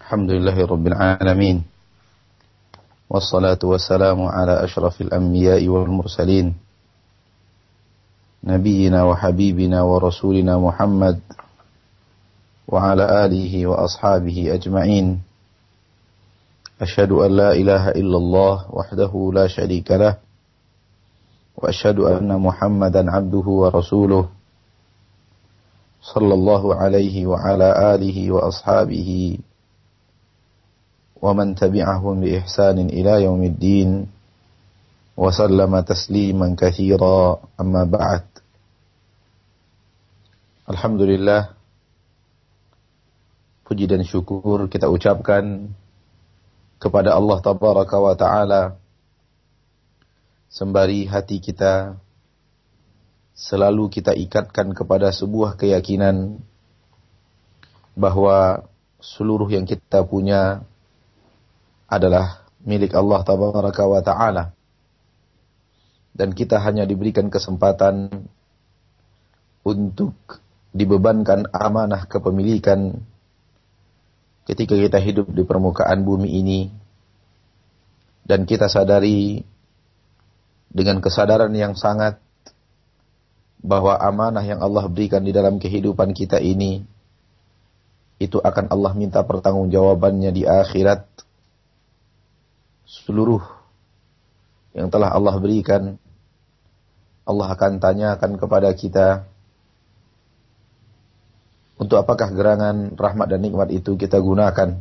الحمد لله رب العالمين والصلاة والسلام على أشرف الأنبياء والمرسلين نبينا وحبيبنا ورسولنا محمد وعلى آله وأصحابه أجمعين. أشهد أن لا إله إلا الله وحده لا شريك له وأشهد أن محمدا عبده ورسوله صلى الله عليه وعلى آله وأصحابه ومن تبعهم بإحسان إلى يوم الدين وسلم تسليما كثيرا أما بعد Alhamdulillah Puji dan syukur kita ucapkan kepada Allah Tabaraka wa Ta'ala Sembari hati kita selalu kita ikatkan kepada sebuah keyakinan bahwa seluruh yang kita punya adalah milik Allah tabaraka wa taala. Dan kita hanya diberikan kesempatan untuk dibebankan amanah kepemilikan ketika kita hidup di permukaan bumi ini dan kita sadari dengan kesadaran yang sangat bahwa amanah yang Allah berikan di dalam kehidupan kita ini itu akan Allah minta pertanggungjawabannya di akhirat seluruh yang telah Allah berikan. Allah akan tanyakan kepada kita untuk apakah gerangan rahmat dan nikmat itu kita gunakan.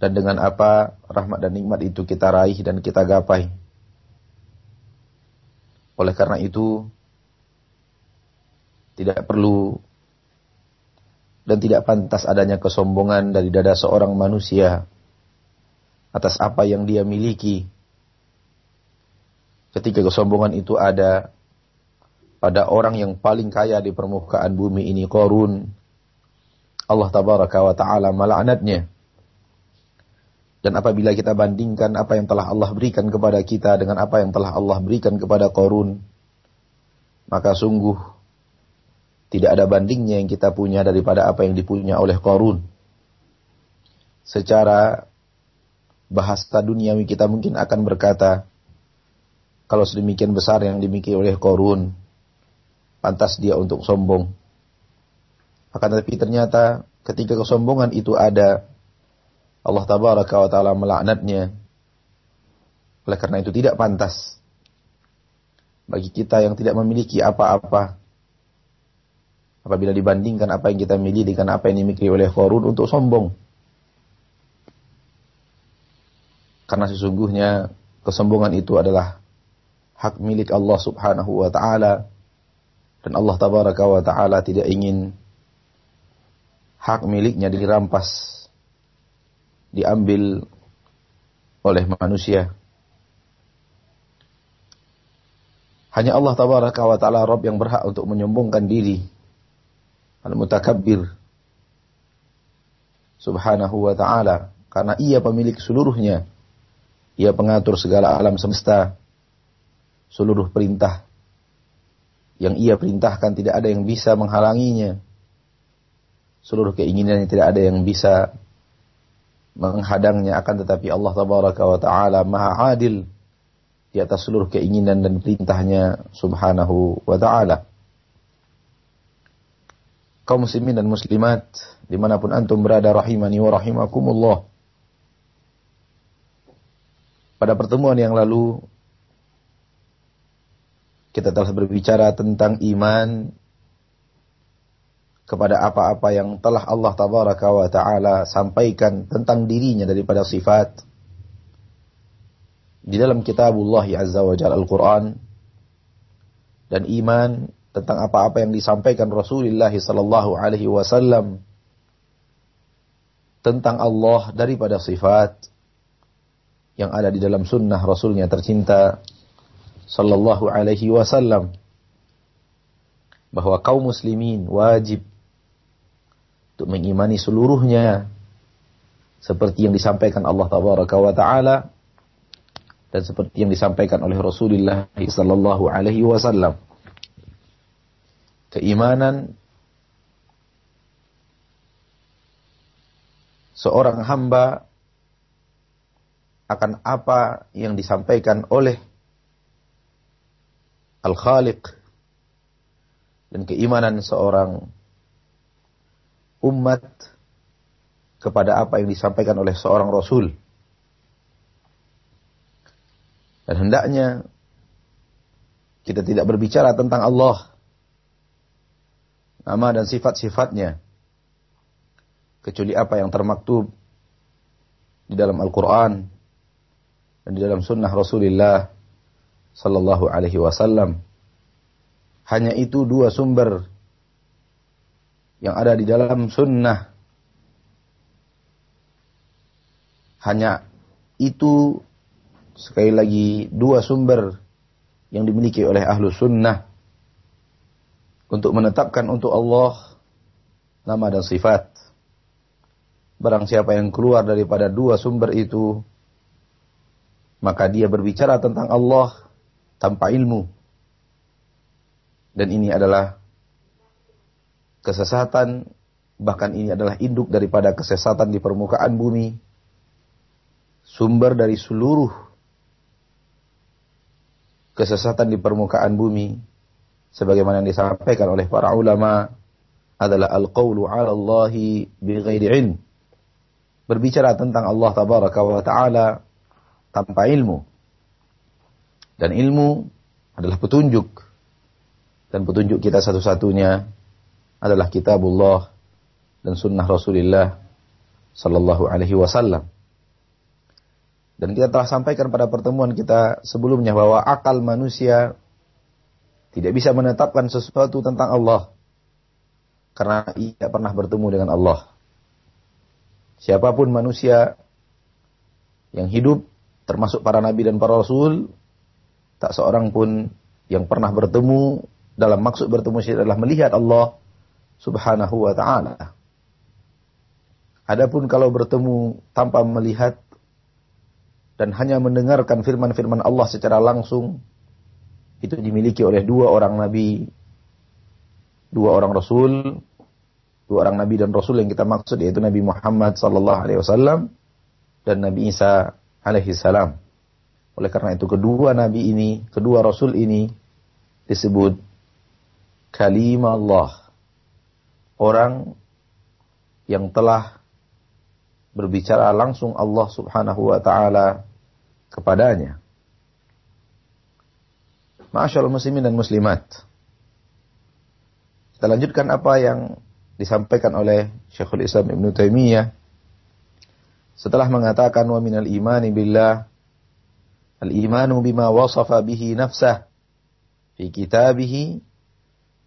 Dan dengan apa rahmat dan nikmat itu kita raih dan kita gapai. Oleh karena itu tidak perlu dan tidak pantas adanya kesombongan dari dada seorang manusia atas apa yang dia miliki. Ketika kesombongan itu ada pada orang yang paling kaya di permukaan bumi ini Korun, Allah tabaraka wa taala melaknatnya. Dan apabila kita bandingkan apa yang telah Allah berikan kepada kita dengan apa yang telah Allah berikan kepada Korun, maka sungguh tidak ada bandingnya yang kita punya daripada apa yang dipunya oleh Korun. Secara bahasa duniawi kita mungkin akan berkata, kalau sedemikian besar yang dimiliki oleh korun, pantas dia untuk sombong. Akan tetapi ternyata ketika kesombongan itu ada, Allah tabaraka wa ta'ala melaknatnya. Oleh karena itu tidak pantas bagi kita yang tidak memiliki apa-apa. Apabila dibandingkan apa yang kita miliki dengan apa yang dimiliki oleh korun untuk sombong. Karena sesungguhnya kesombongan itu adalah hak milik Allah subhanahu wa ta'ala. Dan Allah tabaraka wa ta'ala tidak ingin hak miliknya dirampas, diambil oleh manusia. Hanya Allah tabaraka wa ta'ala Rabb yang berhak untuk menyombongkan diri. Al-mutakabbir. Subhanahu wa ta'ala. Karena ia pemilik seluruhnya. Ia pengatur segala alam semesta. Seluruh perintah yang ia perintahkan tidak ada yang bisa menghalanginya. Seluruh keinginannya tidak ada yang bisa menghadangnya akan tetapi Allah tabaraka wa taala maha adil di atas seluruh keinginan dan perintahnya subhanahu wa ta'ala. Kaum muslimin dan muslimat di mana pun antum berada rahimani wa rahimakumullah. Pada pertemuan yang lalu kita telah berbicara tentang iman kepada apa-apa yang telah Allah tabaraka wa taala sampaikan tentang dirinya daripada sifat. Di dalam kitabullah azza wa jalla Al-Qur'an dan iman tentang apa-apa yang disampaikan Rasulullah sallallahu alaihi wasallam tentang Allah daripada sifat yang ada di dalam sunnah Rasulnya tercinta Sallallahu Alaihi Wasallam. Bahwa kaum muslimin wajib untuk mengimani seluruhnya. Seperti yang disampaikan Allah Tabaraka wa Taala. Dan seperti yang disampaikan oleh Rasulullah Sallallahu Alaihi Wasallam. Keimanan seorang hamba akan apa yang disampaikan oleh Al-Khaliq dan keimanan seorang umat kepada apa yang disampaikan oleh seorang Rasul. Dan hendaknya kita tidak berbicara tentang Allah, nama dan sifat-sifatnya, kecuali apa yang termaktub di dalam Al-Quran di dalam sunnah Rasulullah sallallahu alaihi wasallam. Hanya itu dua sumber yang ada di dalam sunnah. Hanya itu sekali lagi dua sumber yang dimiliki oleh ahlu sunnah untuk menetapkan untuk Allah nama dan sifat. Barang siapa yang keluar daripada dua sumber itu, maka dia berbicara tentang Allah tanpa ilmu. Dan ini adalah kesesatan, bahkan ini adalah induk daripada kesesatan di permukaan bumi, sumber dari seluruh kesesatan di permukaan bumi, sebagaimana yang disampaikan oleh para ulama, adalah al-qawlu ala Allahi bighairi ilm. Berbicara tentang Allah tabaraka ta'ala tanpa ilmu. Dan ilmu adalah petunjuk. Dan petunjuk kita satu-satunya adalah kitabullah dan sunnah Rasulullah sallallahu alaihi wasallam. Dan kita telah sampaikan pada pertemuan kita sebelumnya bahwa akal manusia tidak bisa menetapkan sesuatu tentang Allah karena ia pernah bertemu dengan Allah. Siapa pun manusia yang hidup termasuk para nabi dan para rasul Tak seorang pun yang pernah bertemu dalam maksud bertemu syirik adalah melihat Allah Subhanahu wa taala. Adapun kalau bertemu tanpa melihat dan hanya mendengarkan firman-firman Allah secara langsung itu dimiliki oleh dua orang nabi, dua orang rasul, dua orang nabi dan rasul yang kita maksud yaitu Nabi Muhammad sallallahu alaihi wasallam dan Nabi Isa alaihi salam. Oleh karena itu kedua nabi ini, kedua rasul ini disebut kalimah Allah. Orang yang telah berbicara langsung Allah Subhanahu wa taala kepadanya. Masyaallah muslimin dan muslimat. Kita lanjutkan apa yang disampaikan oleh Syekhul Islam Ibn Taimiyah setelah mengatakan wa minal imani billah Al-imanu bima wasafa bihi nafsah fi kitabihi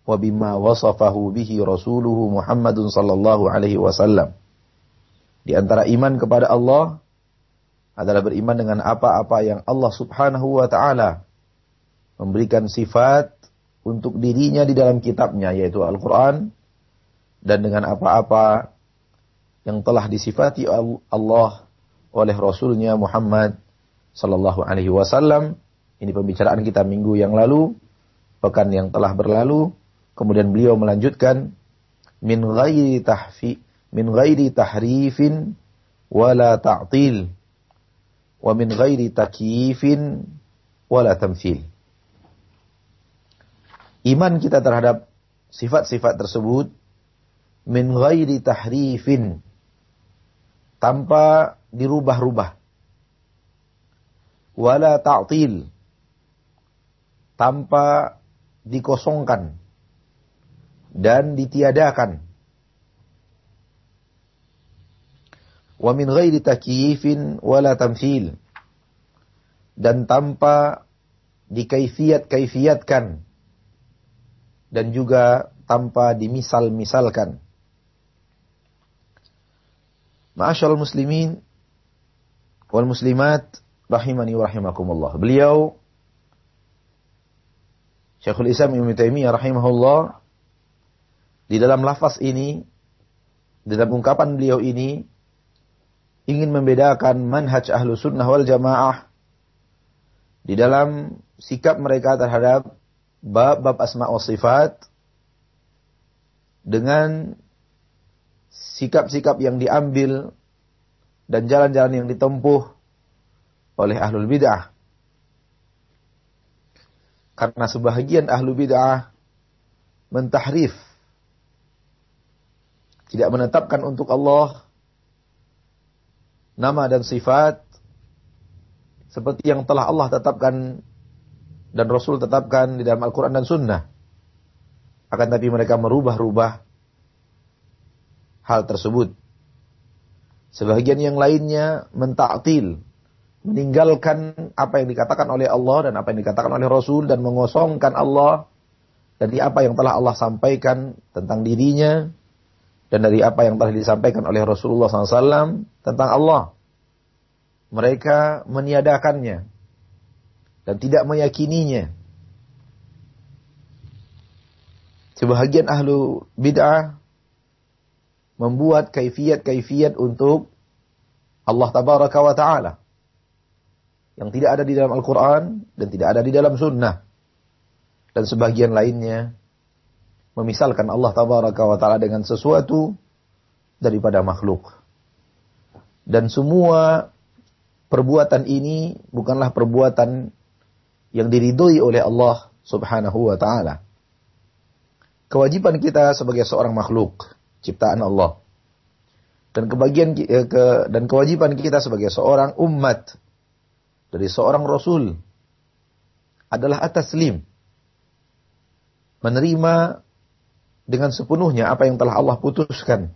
wa bima wasafahu bihi rasuluhu Muhammadun sallallahu alaihi wasallam. Di antara iman kepada Allah adalah beriman dengan apa-apa yang Allah Subhanahu wa taala memberikan sifat untuk dirinya di dalam kitabnya yaitu Al-Qur'an dan dengan apa-apa yang telah disifati Allah oleh Rasulnya Muhammad Sallallahu Alaihi Wasallam. Ini pembicaraan kita minggu yang lalu, pekan yang telah berlalu. Kemudian beliau melanjutkan min ghairi tahfi min ghairi tahrifin wala ta'til wa min ghairi takyifin wala tamthil. Iman kita terhadap sifat-sifat tersebut min ghairi tahrifin tanpa dirubah-rubah. Wala ta'til. Tanpa dikosongkan dan ditiadakan. Wa min ghairi takyifin wala tamthil. Dan tanpa dikaifiat-kaifiatkan. Dan juga tanpa dimisal-misalkan. Ma'asyal muslimin wal muslimat rahimani wa rahimakumullah. Beliau Syekhul Islam Ibnu Taimiyah rahimahullah di dalam lafaz ini di dalam ungkapan beliau ini ingin membedakan manhaj ahlu sunnah wal jamaah di dalam sikap mereka terhadap bab-bab asma wa sifat dengan sikap-sikap yang diambil dan jalan-jalan yang ditempuh oleh ahlul bid'ah. Karena sebahagian ahlu bid'ah mentahrif. Tidak menetapkan untuk Allah nama dan sifat seperti yang telah Allah tetapkan dan Rasul tetapkan di dalam Al-Quran dan Sunnah. Akan tapi mereka merubah-rubah hal tersebut. Sebagian yang lainnya mentaktil, meninggalkan apa yang dikatakan oleh Allah dan apa yang dikatakan oleh Rasul dan mengosongkan Allah dari apa yang telah Allah sampaikan tentang dirinya dan dari apa yang telah disampaikan oleh Rasulullah SAW tentang Allah. Mereka meniadakannya dan tidak meyakininya. Sebahagian ahlu bid'ah membuat kaifiat-kaifiat untuk Allah tabaraka wa ta'ala yang tidak ada di dalam Al-Quran dan tidak ada di dalam Sunnah dan sebagian lainnya memisalkan Allah tabaraka wa taala dengan sesuatu daripada makhluk. Dan semua perbuatan ini bukanlah perbuatan yang diridhoi oleh Allah Subhanahu wa taala. Kewajiban kita sebagai seorang makhluk ciptaan Allah dan kebagian eh, ke, dan kewajiban kita sebagai seorang umat dari seorang rasul adalah atas lim menerima dengan sepenuhnya apa yang telah Allah putuskan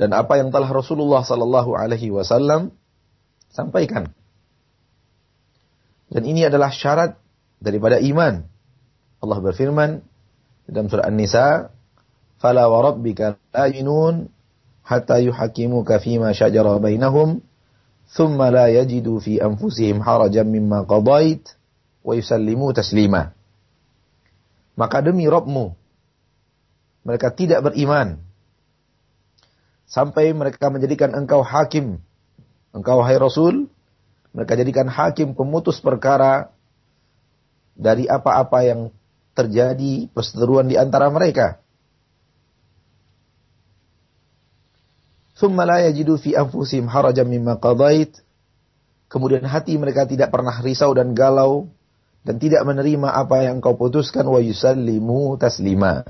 dan apa yang telah Rasulullah sallallahu alaihi wasallam sampaikan. Dan ini adalah syarat daripada iman. Allah berfirman dalam surah An-Nisa, "Fala wa rabbika la yu'minun hatta yuhakimuka fima shajara bainahum, thumma la yajidu fi anfusihim harajan mimma qadait wa yusallimu taslima." Maka demi Rabbmu, mereka tidak beriman. Sampai mereka menjadikan engkau hakim. Engkau hai Rasul, mereka jadikan hakim pemutus perkara dari apa-apa yang terjadi perseteruan di antara mereka. Thumma la fi anfusihim harajan qadait. Kemudian hati mereka tidak pernah risau dan galau dan tidak menerima apa yang kau putuskan wa yusallimu taslima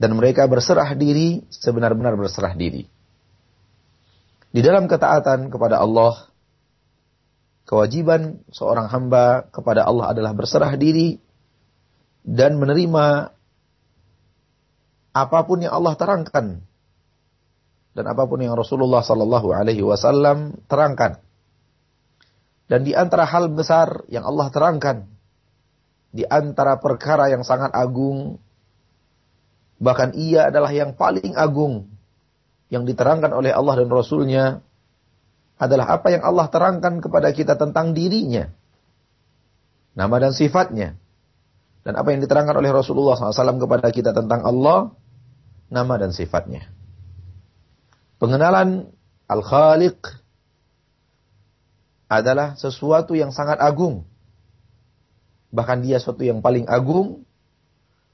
dan mereka berserah diri sebenar-benar berserah diri. Di dalam ketaatan kepada Allah, kewajiban seorang hamba kepada Allah adalah berserah diri dan menerima apa pun yang Allah terangkan dan apa pun yang Rasulullah Sallallahu Alaihi Wasallam terangkan. Dan di antara hal besar yang Allah terangkan, di antara perkara yang sangat agung Bahkan ia adalah yang paling agung yang diterangkan oleh Allah dan Rasulnya adalah apa yang Allah terangkan kepada kita tentang dirinya. Nama dan sifatnya. Dan apa yang diterangkan oleh Rasulullah SAW kepada kita tentang Allah, nama dan sifatnya. Pengenalan Al-Khaliq adalah sesuatu yang sangat agung. Bahkan dia sesuatu yang paling agung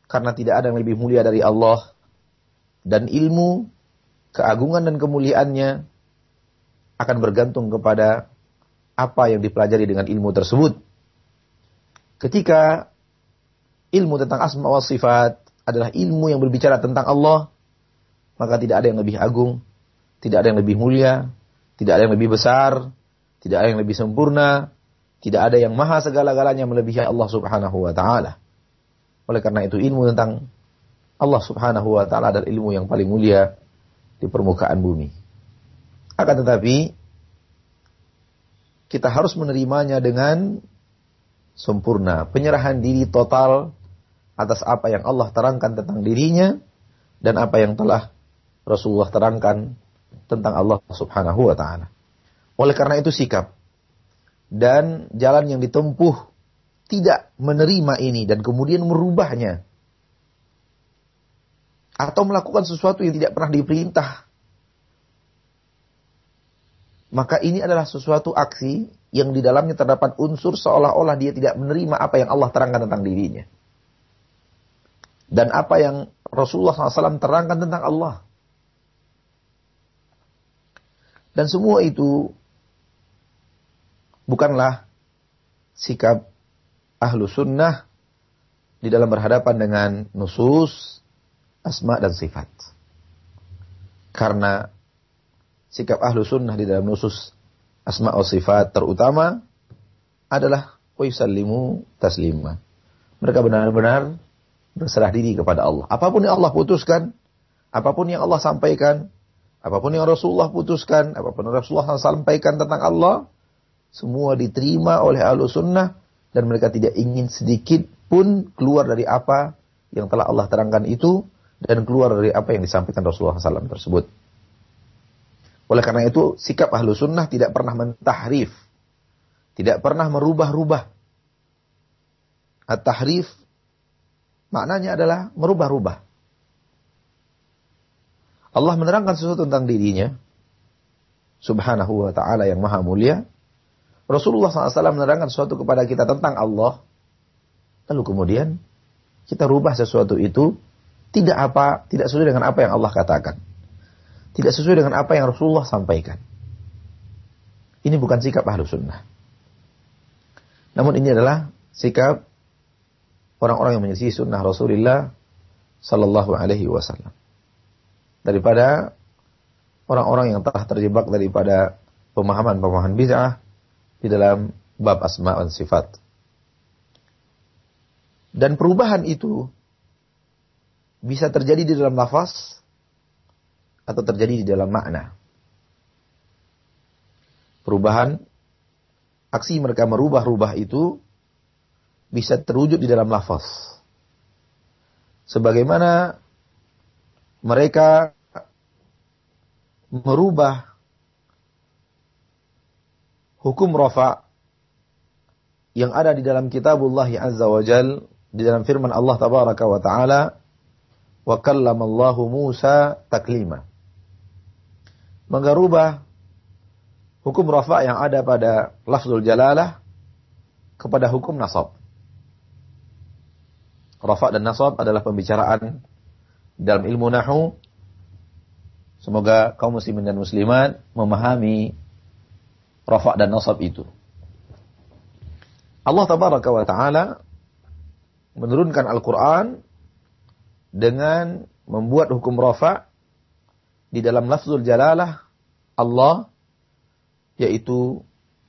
karena tidak ada yang lebih mulia dari Allah dan ilmu, keagungan dan kemuliaannya akan bergantung kepada apa yang dipelajari dengan ilmu tersebut. Ketika ilmu tentang asma wa sifat adalah ilmu yang berbicara tentang Allah, maka tidak ada yang lebih agung, tidak ada yang lebih mulia, tidak ada yang lebih besar, tidak ada yang lebih sempurna, tidak ada yang maha segala-galanya melebihi Allah Subhanahu wa taala. Oleh karena itu ilmu tentang Allah subhanahu wa ta'ala adalah ilmu yang paling mulia di permukaan bumi. Akan tetapi, kita harus menerimanya dengan sempurna. Penyerahan diri total atas apa yang Allah terangkan tentang dirinya dan apa yang telah Rasulullah terangkan tentang Allah subhanahu wa ta'ala. Oleh karena itu sikap dan jalan yang ditempuh tidak menerima ini dan kemudian merubahnya. Atau melakukan sesuatu yang tidak pernah diperintah. Maka ini adalah sesuatu aksi yang di dalamnya terdapat unsur seolah-olah dia tidak menerima apa yang Allah terangkan tentang dirinya. Dan apa yang Rasulullah SAW terangkan tentang Allah Dan semua itu bukanlah sikap ahlu sunnah di dalam berhadapan dengan nusus, asma dan sifat. Karena sikap ahlu sunnah di dalam nusus asma wa sifat terutama adalah waisallimu taslima. Mereka benar-benar berserah diri kepada Allah. Apa pun yang Allah putuskan, apa pun yang Allah sampaikan, apa pun yang Rasulullah putuskan, apa pun yang Rasulullah sampaikan tentang Allah, semua diterima oleh ahlu sunnah dan mereka tidak ingin sedikit pun keluar dari apa yang telah Allah terangkan itu dan keluar dari apa yang disampaikan Rasulullah SAW tersebut. Oleh karena itu, sikap ahlu sunnah tidak pernah mentahrif. Tidak pernah merubah-rubah. At-tahrif maknanya adalah merubah-rubah. Allah menerangkan sesuatu tentang dirinya. Subhanahu wa ta'ala yang maha mulia. Rasulullah SAW menerangkan sesuatu kepada kita tentang Allah. Lalu kemudian kita rubah sesuatu itu tidak apa, tidak sesuai dengan apa yang Allah katakan. Tidak sesuai dengan apa yang Rasulullah sampaikan. Ini bukan sikap ahlu sunnah. Namun ini adalah sikap orang-orang yang menyelisih sunnah Rasulullah Sallallahu Alaihi Wasallam. Daripada orang-orang yang telah terjebak daripada pemahaman-pemahaman bid'ah di dalam bab asma dan sifat. Dan perubahan itu bisa terjadi di dalam lafaz atau terjadi di dalam makna. Perubahan aksi mereka merubah-rubah itu bisa terwujud di dalam lafaz. Sebagaimana mereka merubah hukum rafa yang ada di dalam kitabullah azza wa jal di dalam firman Allah tabaraka wa taala wa kallamallahu Musa taklima mengerubah hukum rafa yang ada pada lafzul jalalah kepada hukum nasab. Rafa dan nasab adalah pembicaraan dalam ilmu nahu. Semoga kaum muslimin dan muslimat memahami rafa dan nasab itu. Allah tabaraka wa taala menurunkan Al-Qur'an dengan membuat hukum rafa di dalam lafzul jalalah Allah yaitu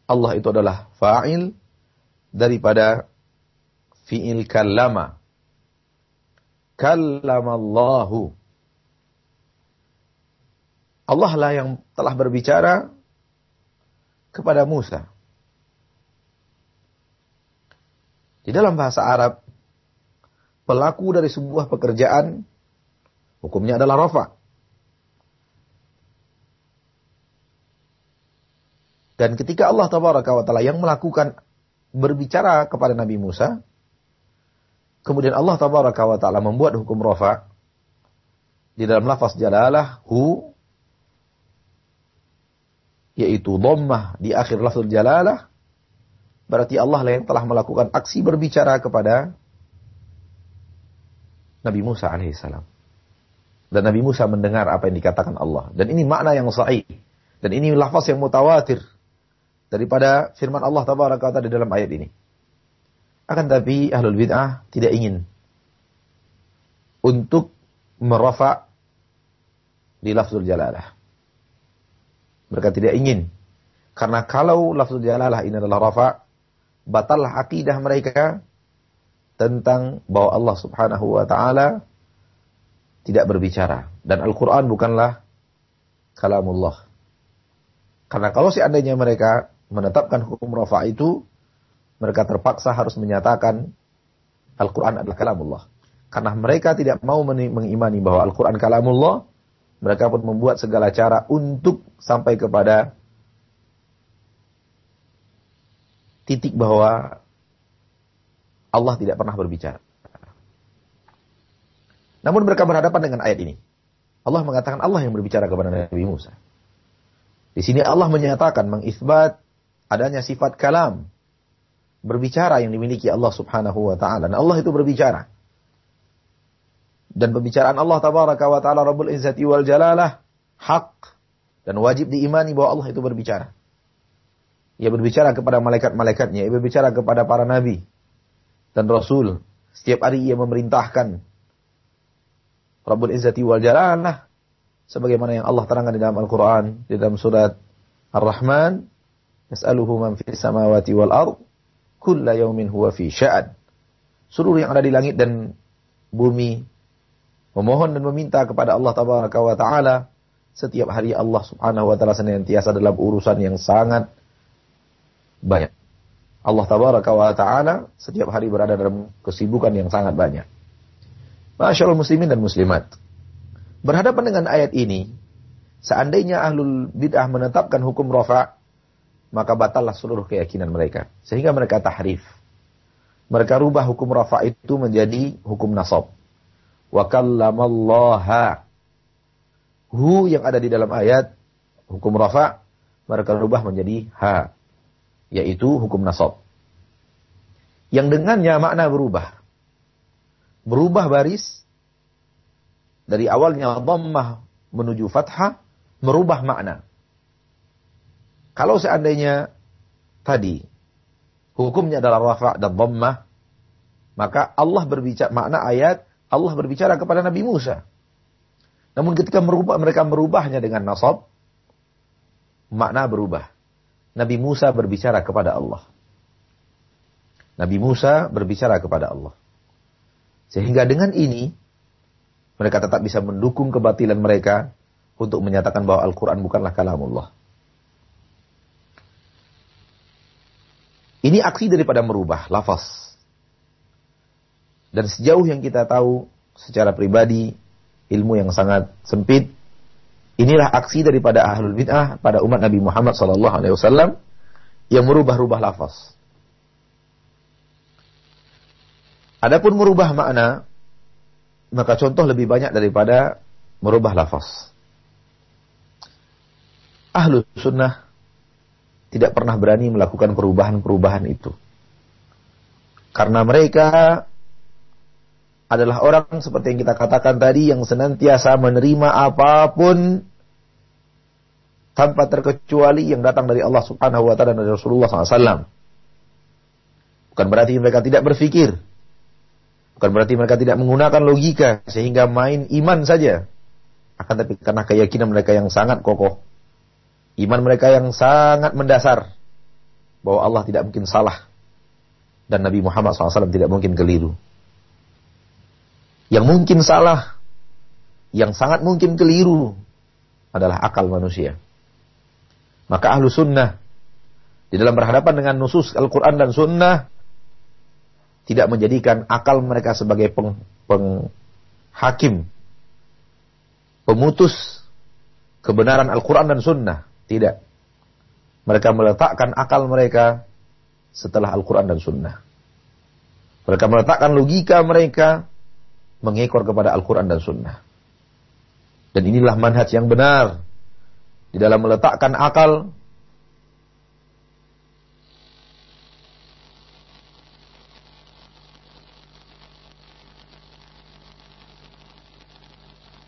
Allah itu adalah fa'il daripada fi'il kallama. Kallamallahu. Allah lah yang telah berbicara kepada Musa. Di dalam bahasa Arab, pelaku dari sebuah pekerjaan hukumnya adalah rafa. Dan ketika Allah tabaraka wa taala yang melakukan berbicara kepada Nabi Musa, kemudian Allah tabaraka wa taala membuat hukum rafa di dalam lafaz jalalah hu yaitu dhammah di akhir lafaz jalalah berarti Allah lah yang telah melakukan aksi berbicara kepada Nabi Musa alaihissalam. Dan Nabi Musa mendengar apa yang dikatakan Allah. Dan ini makna yang sahih. Dan ini lafaz yang mutawatir daripada firman Allah tabaraka di dalam ayat ini. Akan tapi ahlul bid'ah tidak ingin untuk merafa di lafzul jalalah. Mereka tidak ingin. Karena kalau lafzul jalalah ini adalah rafa, batallah akidah mereka tentang bahwa Allah subhanahu wa ta'ala tidak berbicara. Dan Al-Quran bukanlah kalamullah. Karena kalau seandainya mereka menetapkan hukum rafa itu, mereka terpaksa harus menyatakan Al-Quran adalah kalamullah. Karena mereka tidak mau mengimani bahwa Al-Quran kalamullah, mereka pun membuat segala cara untuk sampai kepada titik bahwa Allah tidak pernah berbicara. Namun mereka berhadapan dengan ayat ini. Allah mengatakan Allah yang berbicara kepada Nabi Musa. Di sini Allah menyatakan mengisbat adanya sifat kalam berbicara yang dimiliki Allah Subhanahu wa taala. Dan Allah itu berbicara. Dan pembicaraan Allah tabaraka wa taala Rabbul Izzati wal Jalalah hak Dan wajib diimani bahwa Allah itu berbicara. Ia berbicara kepada malaikat-malaikatnya, ia berbicara kepada para nabi dan rasul. Setiap hari ia memerintahkan Rabbul Izzati wal Jalalah sebagaimana yang Allah terangkan di dalam Al-Qur'an di dalam surat Ar-Rahman yas'aluhu man fis samawati wal ard kulla yawmin huwa fi sya'an seluruh yang ada di langit dan bumi memohon dan meminta kepada Allah tabaraka wa taala setiap hari Allah Subhanahu wa taala senantiasa dalam urusan yang sangat banyak. Allah tabaraka wa taala setiap hari berada dalam kesibukan yang sangat banyak. Masyaallah muslimin dan muslimat. Berhadapan dengan ayat ini, seandainya ahlul bid'ah menetapkan hukum rafa, maka batallah seluruh keyakinan mereka. Sehingga mereka tahrif. Mereka rubah hukum rafa itu menjadi hukum nasab. Wa kallamallaha. Hu yang ada di dalam ayat hukum rafa mereka rubah menjadi ha yaitu hukum nasab. Yang dengannya makna berubah. Berubah baris dari awalnya dhammah menuju fathah merubah makna. Kalau seandainya tadi hukumnya adalah rafa dan dhammah maka Allah berbicara makna ayat Allah berbicara kepada Nabi Musa. Namun ketika merubah, mereka merubahnya dengan nasab makna berubah. Nabi Musa berbicara kepada Allah. Nabi Musa berbicara kepada Allah. Sehingga dengan ini, mereka tetap bisa mendukung kebatilan mereka untuk menyatakan bahwa Al-Quran bukanlah kalamullah. Ini aksi daripada merubah lafaz. Dan sejauh yang kita tahu secara pribadi, ilmu yang sangat sempit, Inilah aksi daripada ahlul bid'ah pada umat Nabi Muhammad SAW yang merubah-rubah lafaz. Adapun merubah makna, maka contoh lebih banyak daripada merubah lafaz. Ahlul sunnah tidak pernah berani melakukan perubahan-perubahan itu. Karena mereka adalah orang seperti yang kita katakan tadi yang senantiasa menerima apa pun tanpa terkecuali yang datang dari Allah Subhanahu wa taala dan dari Rasulullah SAW. Bukan berarti mereka tidak berpikir. Bukan berarti mereka tidak menggunakan logika sehingga main iman saja. Akan tapi karena keyakinan mereka yang sangat kokoh. Iman mereka yang sangat mendasar bahwa Allah tidak mungkin salah dan Nabi Muhammad SAW tidak mungkin keliru. Yang mungkin salah, yang sangat mungkin keliru adalah akal manusia. Maka ahlu sunnah di dalam berhadapan dengan nusus Al-Quran dan sunnah tidak menjadikan akal mereka sebagai peng, penghakim, pemutus kebenaran Al-Quran dan sunnah. Tidak. Mereka meletakkan akal mereka setelah Al-Quran dan sunnah. Mereka meletakkan logika mereka mengekor kepada Al-Quran dan Sunnah. Dan inilah manhaj yang benar di dalam meletakkan akal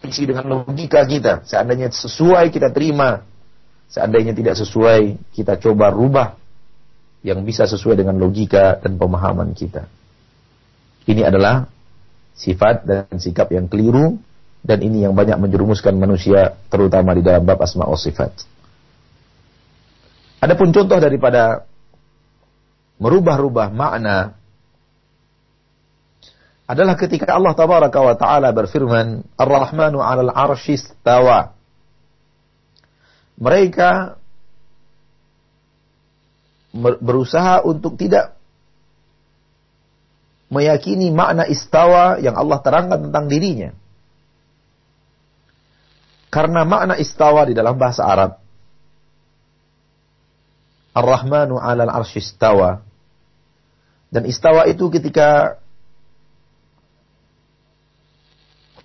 dengan logika kita. Seandainya sesuai kita terima, seandainya tidak sesuai kita coba rubah yang bisa sesuai dengan logika dan pemahaman kita. Ini adalah sifat dan sikap yang keliru dan ini yang banyak menjerumuskan manusia terutama di dalam bab asma wa sifat. Adapun contoh daripada merubah-rubah makna adalah ketika Allah tabaraka wa taala berfirman Ar-Rahmanu 'alal 'arsy istawa. Mereka berusaha untuk tidak meyakini makna istawa yang Allah terangkan tentang dirinya. Karena makna istawa di dalam bahasa Arab Ar-Rahmanu 'alal arsy istawa. Dan istawa itu ketika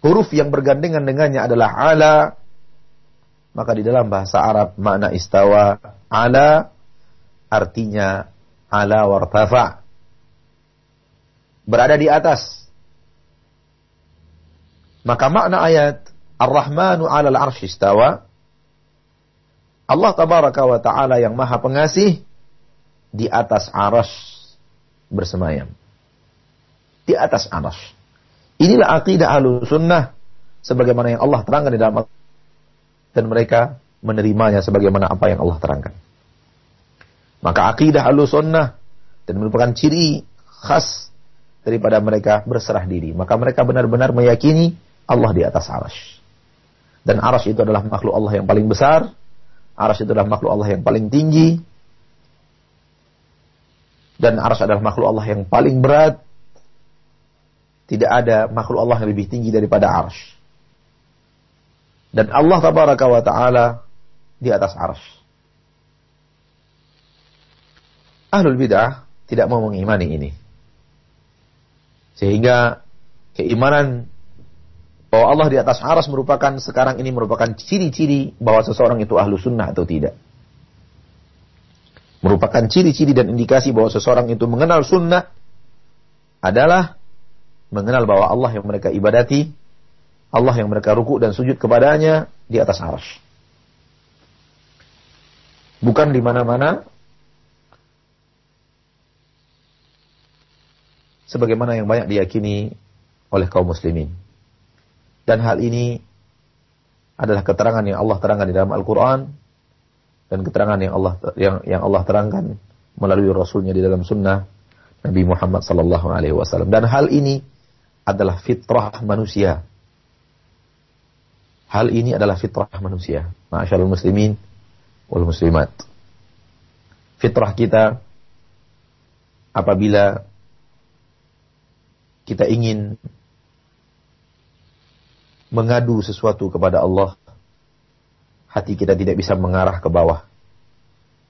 huruf yang bergandengan dengannya adalah ala maka di dalam bahasa Arab makna istawa ala artinya ala wartafa berada di atas. Maka makna ayat Ar-Rahmanu 'alal 'arsy istawa Allah tabaraka wa ta'ala yang maha pengasih di atas aras bersemayam. Di atas aras. Inilah akidah ahlu sunnah sebagaimana yang Allah terangkan di dalam dan mereka menerimanya sebagaimana apa yang Allah terangkan. Maka akidah ahlu sunnah dan merupakan ciri khas daripada mereka berserah diri. Maka mereka benar-benar meyakini Allah di atas aras. Dan aras itu adalah makhluk Allah yang paling besar. Aras itu adalah makhluk Allah yang paling tinggi. Dan aras adalah makhluk Allah yang paling berat. Tidak ada makhluk Allah yang lebih tinggi daripada aras. Dan Allah tabaraka wa ta'ala di atas aras. Ahlul bid'ah tidak mau mengimani ini. Sehingga keimanan bahwa Allah di atas aras merupakan sekarang ini merupakan ciri-ciri bahwa seseorang itu ahlu sunnah atau tidak. Merupakan ciri-ciri dan indikasi bahwa seseorang itu mengenal sunnah adalah mengenal bahwa Allah yang mereka ibadati, Allah yang mereka ruku dan sujud kepadanya di atas aras. Bukan di mana-mana, sebagaimana yang banyak diyakini oleh kaum muslimin. Dan hal ini adalah keterangan yang Allah terangkan di dalam Al-Quran dan keterangan yang Allah yang yang Allah terangkan melalui Rasulnya di dalam Sunnah Nabi Muhammad Sallallahu Alaihi Wasallam. Dan hal ini adalah fitrah manusia. Hal ini adalah fitrah manusia. Masyaallah muslimin wal muslimat. Fitrah kita apabila kita ingin mengadu sesuatu kepada Allah, hati kita tidak bisa mengarah ke bawah.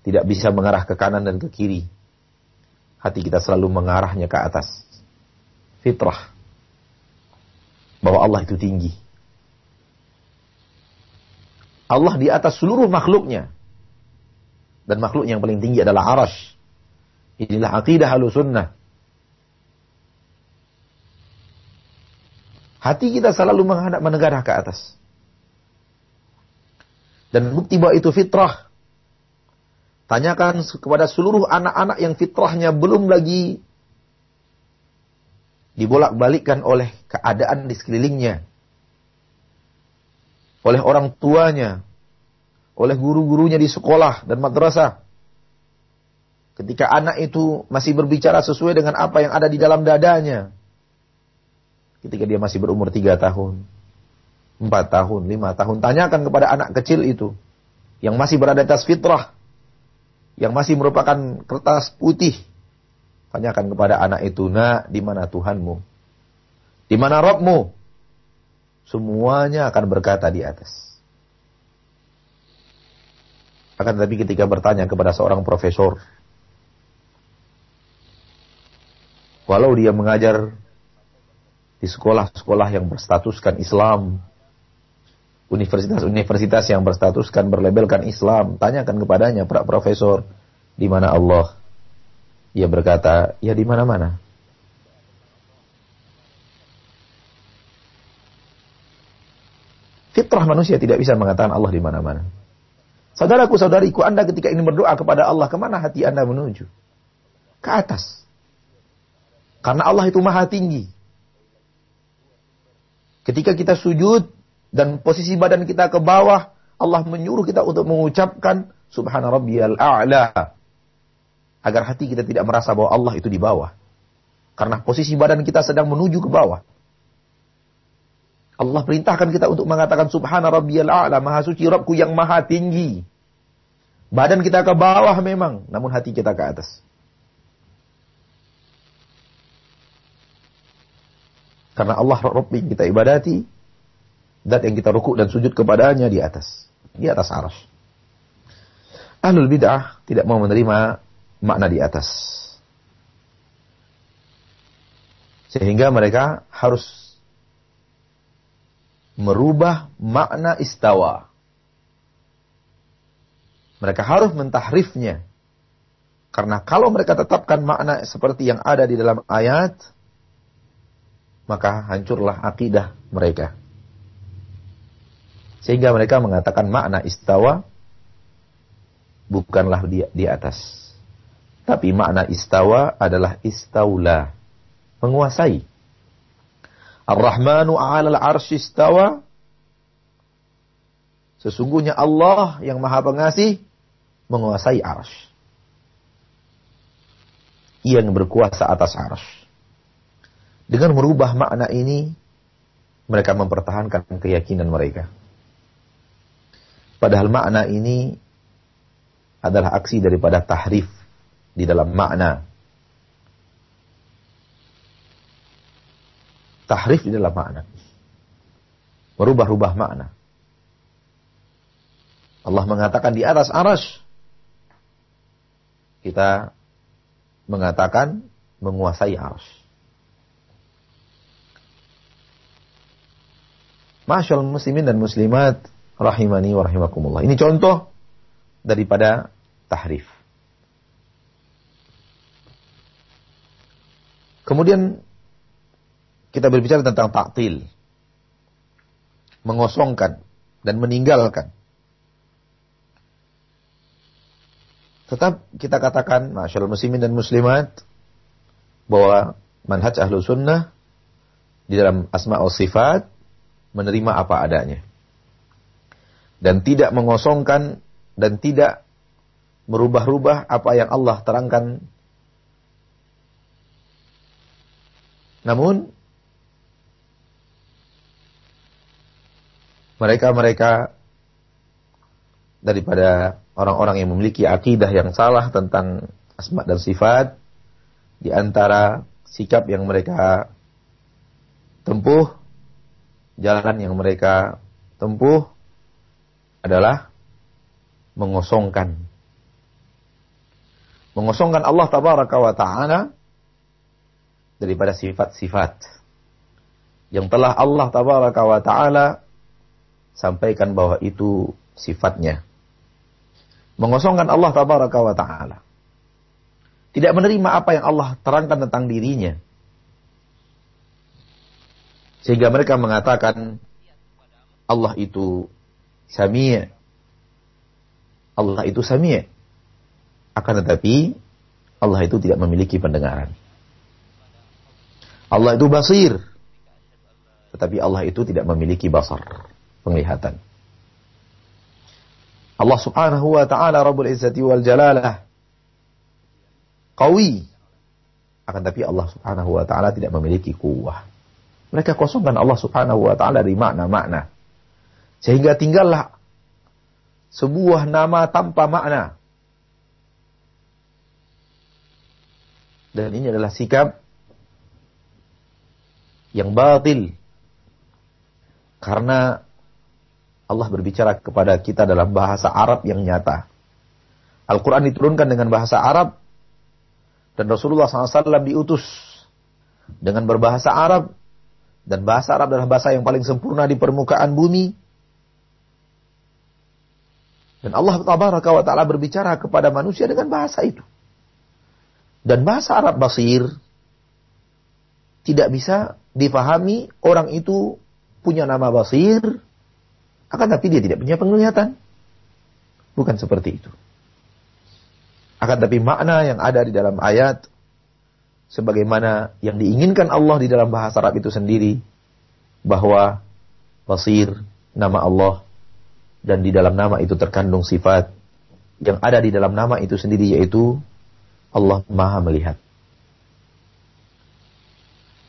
Tidak bisa mengarah ke kanan dan ke kiri. Hati kita selalu mengarahnya ke atas. Fitrah. Bahwa Allah itu tinggi. Allah di atas seluruh makhluknya. Dan makhluk yang paling tinggi adalah arash. Inilah aqidah halusunnah. Hati kita selalu menghadap menegarah ke atas. Dan bukti bahwa itu fitrah. Tanyakan kepada seluruh anak-anak yang fitrahnya belum lagi dibolak-balikkan oleh keadaan di sekelilingnya. Oleh orang tuanya. Oleh guru-gurunya di sekolah dan madrasah. Ketika anak itu masih berbicara sesuai dengan apa yang ada di dalam dadanya ketika dia masih berumur tiga tahun, empat tahun, lima tahun. Tanyakan kepada anak kecil itu yang masih berada di atas fitrah, yang masih merupakan kertas putih. Tanyakan kepada anak itu, nak, di mana Tuhanmu? Di mana Robmu? Semuanya akan berkata di atas. Akan tetapi ketika bertanya kepada seorang profesor, walau dia mengajar di sekolah-sekolah yang berstatuskan Islam, universitas-universitas yang berstatuskan berlabelkan Islam, tanyakan kepadanya para profesor di mana Allah. Ia berkata, ya di mana-mana. Fitrah manusia tidak bisa mengatakan Allah di mana-mana. Saudaraku, saudariku, Anda ketika ini berdoa kepada Allah, ke mana hati Anda menuju? Ke atas. Karena Allah itu maha tinggi. Ketika kita sujud dan posisi badan kita ke bawah, Allah menyuruh kita untuk mengucapkan subhana a'la. Agar hati kita tidak merasa bahwa Allah itu di bawah. Karena posisi badan kita sedang menuju ke bawah. Allah perintahkan kita untuk mengatakan subhana rabbiyal a'la, maha suci Rabbku yang maha tinggi. Badan kita ke bawah memang, namun hati kita ke atas. Karena Allah Rabb yang kita ibadati, dan yang kita rukuk dan sujud kepadanya di atas. Di atas aras. Ahlul bid'ah tidak mau menerima makna di atas. Sehingga mereka harus merubah makna istawa. Mereka harus mentahrifnya. Karena kalau mereka tetapkan makna seperti yang ada di dalam ayat, maka hancurlah akidah mereka. Sehingga mereka mengatakan makna istawa bukanlah di, di atas. Tapi makna istawa adalah istaula, menguasai. Ar-Rahmanu 'alal 'arsy istawa. Sesungguhnya Allah yang Maha Pengasih menguasai arsy. Yang berkuasa atas arsy. Dengan merubah makna ini, mereka mempertahankan keyakinan mereka. Padahal makna ini adalah aksi daripada tahrif di dalam makna. Tahrif di dalam makna. Merubah-rubah makna. Allah mengatakan di atas aras. Kita mengatakan menguasai aras. Masyaallah muslimin dan muslimat rahimani wa rahimakumullah. Ini contoh daripada tahrif. Kemudian kita berbicara tentang taktil. Mengosongkan dan meninggalkan. Tetap kita katakan, masyaallah muslimin dan muslimat, bahwa manhaj ahlu sunnah di dalam asma sifat menerima apa adanya. Dan tidak mengosongkan dan tidak merubah-rubah apa yang Allah terangkan. Namun, mereka-mereka daripada orang-orang yang memiliki akidah yang salah tentang asma dan sifat di antara sikap yang mereka tempuh jalan yang mereka tempuh adalah mengosongkan mengosongkan Allah tabaraka wa taala daripada sifat-sifat yang telah Allah tabaraka wa taala sampaikan bahwa itu sifatnya. Mengosongkan Allah tabaraka wa taala. Tidak menerima apa yang Allah terangkan tentang dirinya. Sehingga mereka mengatakan Allah itu Sami' Allah itu Sami' Akan tetapi Allah itu tidak memiliki pendengaran. Allah itu basir. Tetapi Allah itu tidak memiliki basar, penglihatan. Allah Subhanahu wa taala Rabbul Izzati wal Jalalah qawi. Akan tapi Allah Subhanahu wa taala tidak memiliki kuwah. Mereka kosongkan Allah subhanahu wa ta'ala dari makna-makna. Sehingga tinggallah sebuah nama tanpa makna. Dan ini adalah sikap yang batil. Karena Allah berbicara kepada kita dalam bahasa Arab yang nyata. Al-Quran diturunkan dengan bahasa Arab. Dan Rasulullah SAW diutus dengan berbahasa Arab dan bahasa Arab adalah bahasa yang paling sempurna di permukaan bumi. Dan Allah tabaraka wa ta'ala berbicara kepada manusia dengan bahasa itu. Dan bahasa Arab basir tidak bisa dipahami orang itu punya nama basir, akan tapi dia tidak punya penglihatan. Bukan seperti itu. Akan tapi makna yang ada di dalam ayat sebagaimana yang diinginkan Allah di dalam bahasa Arab itu sendiri bahwa basir nama Allah dan di dalam nama itu terkandung sifat yang ada di dalam nama itu sendiri yaitu Allah Maha melihat.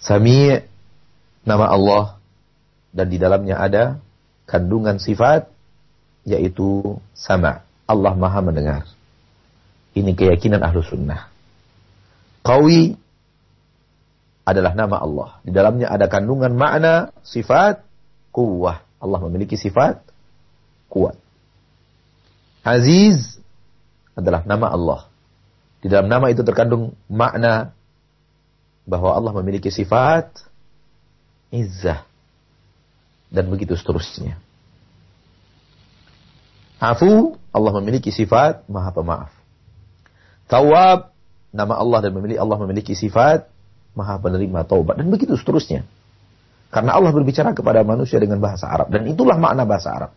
Sami nama Allah dan di dalamnya ada kandungan sifat yaitu sama. Allah Maha mendengar. Ini keyakinan ahlu sunnah. Qawi adalah nama Allah. Di dalamnya ada kandungan makna, sifat, kuwah. Allah memiliki sifat kuat. Aziz adalah nama Allah. Di dalam nama itu terkandung makna bahwa Allah memiliki sifat izzah dan begitu seterusnya. Afu, Allah memiliki sifat maha pemaaf. Tawab, nama Allah dan memiliki Allah memiliki sifat maha penerima taubat dan begitu seterusnya. Karena Allah berbicara kepada manusia dengan bahasa Arab dan itulah makna bahasa Arab.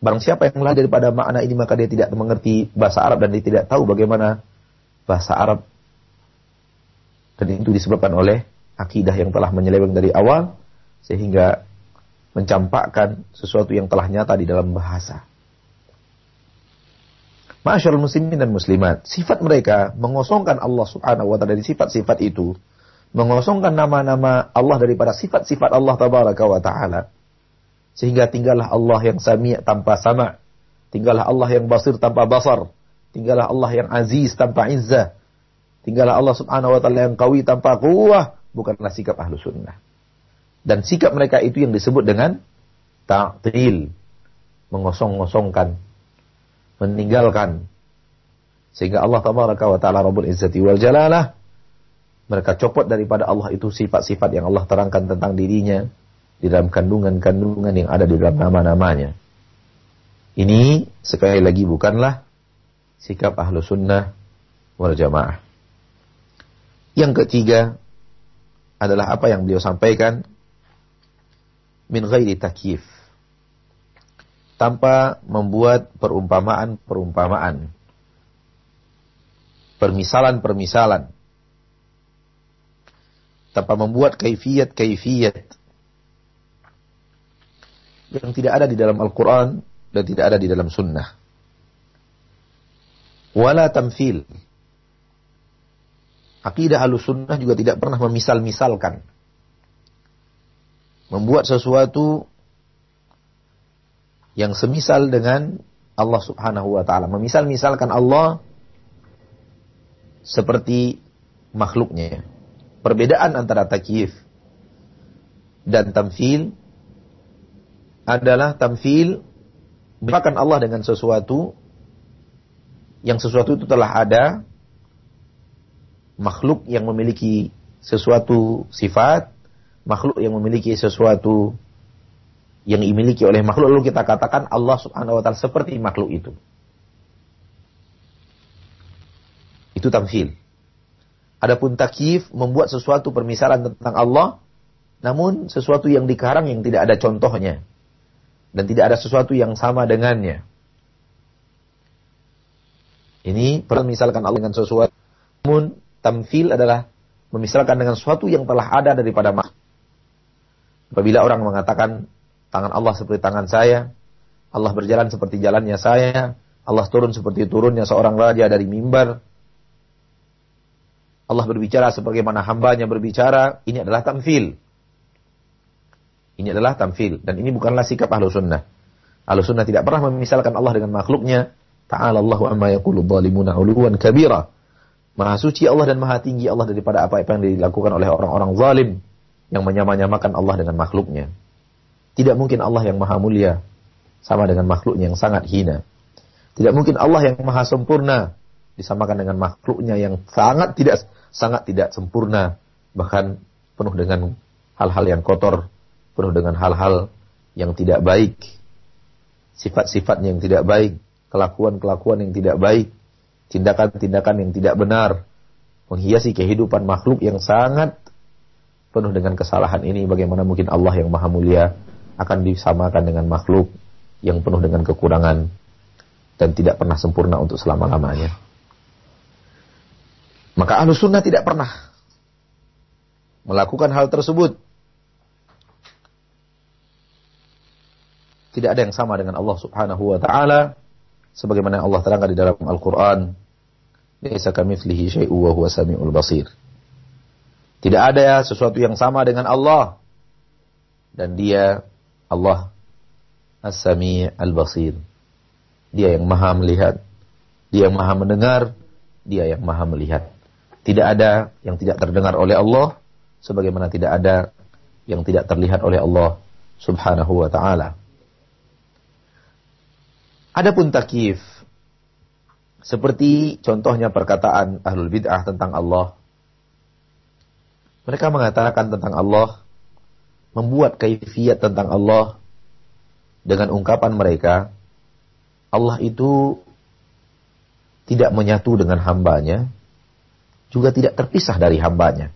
Barang siapa yang lari daripada makna ini maka dia tidak mengerti bahasa Arab dan dia tidak tahu bagaimana bahasa Arab. Dan itu disebabkan oleh akidah yang telah menyeleweng dari awal sehingga mencampakkan sesuatu yang telah nyata di dalam bahasa. Masyaallah muslimin dan muslimat, sifat mereka mengosongkan Allah Subhanahu wa taala dari sifat-sifat itu, mengosongkan nama-nama Allah daripada sifat-sifat Allah tabaraka wa taala. Sehingga tinggallah Allah yang sami' tanpa sama, tinggallah Allah yang basir tanpa basar, tinggallah Allah yang aziz tanpa izzah, tinggallah Allah Subhanahu wa taala yang qawi tanpa quwwah, bukanlah sikap ahlu sunnah. Dan sikap mereka itu yang disebut dengan ta'til, mengosong-ngosongkan, meninggalkan. Sehingga Allah tabaraka wa ta'ala Rabbul Izzati wal Jalalah mereka copot daripada Allah itu sifat-sifat yang Allah terangkan tentang dirinya di dalam kandungan-kandungan yang ada di dalam nama-namanya. Ini sekali lagi bukanlah sikap ahlu sunnah wal jamaah. Yang ketiga adalah apa yang beliau sampaikan min ghairi takyif tanpa membuat perumpamaan-perumpamaan permisalan-permisalan tanpa membuat kaifiyat-kaifiyat yang tidak ada di dalam Al-Quran dan tidak ada di dalam Sunnah. Wala tamfil. Akidah sunnah juga tidak pernah memisal-misalkan membuat sesuatu yang semisal dengan Allah Subhanahu wa taala. Memisal-misalkan Allah seperti makhluknya. Perbedaan antara takyif dan tamfil adalah tamfil bahkan Allah dengan sesuatu yang sesuatu itu telah ada makhluk yang memiliki sesuatu sifat makhluk yang memiliki sesuatu yang dimiliki oleh makhluk lalu kita katakan Allah Subhanahu wa taala seperti makhluk itu. Itu tamfil. Adapun takyif membuat sesuatu permisalan tentang Allah namun sesuatu yang dikarang yang tidak ada contohnya dan tidak ada sesuatu yang sama dengannya. Ini permisalkan Allah dengan sesuatu. Namun tamfil adalah memisalkan dengan sesuatu yang telah ada daripada makhluk. Apabila orang mengatakan tangan Allah seperti tangan saya, Allah berjalan seperti jalannya saya, Allah turun seperti turunnya seorang raja dari mimbar, Allah berbicara sebagaimana hambanya berbicara, ini adalah tamfil. Ini adalah tamfil. Dan ini bukanlah sikap ahlu sunnah. Ahlu sunnah tidak pernah memisalkan Allah dengan makhluknya. Ta'ala Allahu amma yakulu zalimuna uluwan kabira. Maha suci Allah dan maha tinggi Allah daripada apa-apa yang dilakukan oleh orang-orang zalim yang menyamanyamakan Allah dengan makhluknya. Tidak mungkin Allah yang maha mulia sama dengan makhluknya yang sangat hina. Tidak mungkin Allah yang maha sempurna disamakan dengan makhluknya yang sangat tidak sangat tidak sempurna, bahkan penuh dengan hal-hal yang kotor, penuh dengan hal-hal yang tidak baik, sifat-sifatnya yang tidak baik, kelakuan-kelakuan yang tidak baik, tindakan-tindakan yang tidak benar, menghiasi kehidupan makhluk yang sangat penuh dengan kesalahan ini bagaimana mungkin Allah yang maha mulia akan disamakan dengan makhluk yang penuh dengan kekurangan dan tidak pernah sempurna untuk selama-lamanya. Maka ahlu sunnah tidak pernah melakukan hal tersebut. Tidak ada yang sama dengan Allah subhanahu wa ta'ala. Sebagaimana Allah terangkan di dalam Al-Quran. Tidak ada sesuatu yang sama dengan Allah. Dan dia Allah As-Sami' Al-Basir. Dia yang maha melihat. Dia yang maha mendengar. Dia yang maha melihat. Tidak ada yang tidak terdengar oleh Allah. Sebagaimana tidak ada yang tidak terlihat oleh Allah Subhanahu wa ta'ala. Adapun takif. Seperti contohnya perkataan ahlul bid'ah tentang Allah mereka mengatakan tentang Allah, membuat kaifiat tentang Allah dengan ungkapan mereka, Allah itu tidak menyatu dengan hambanya, juga tidak terpisah dari hambanya.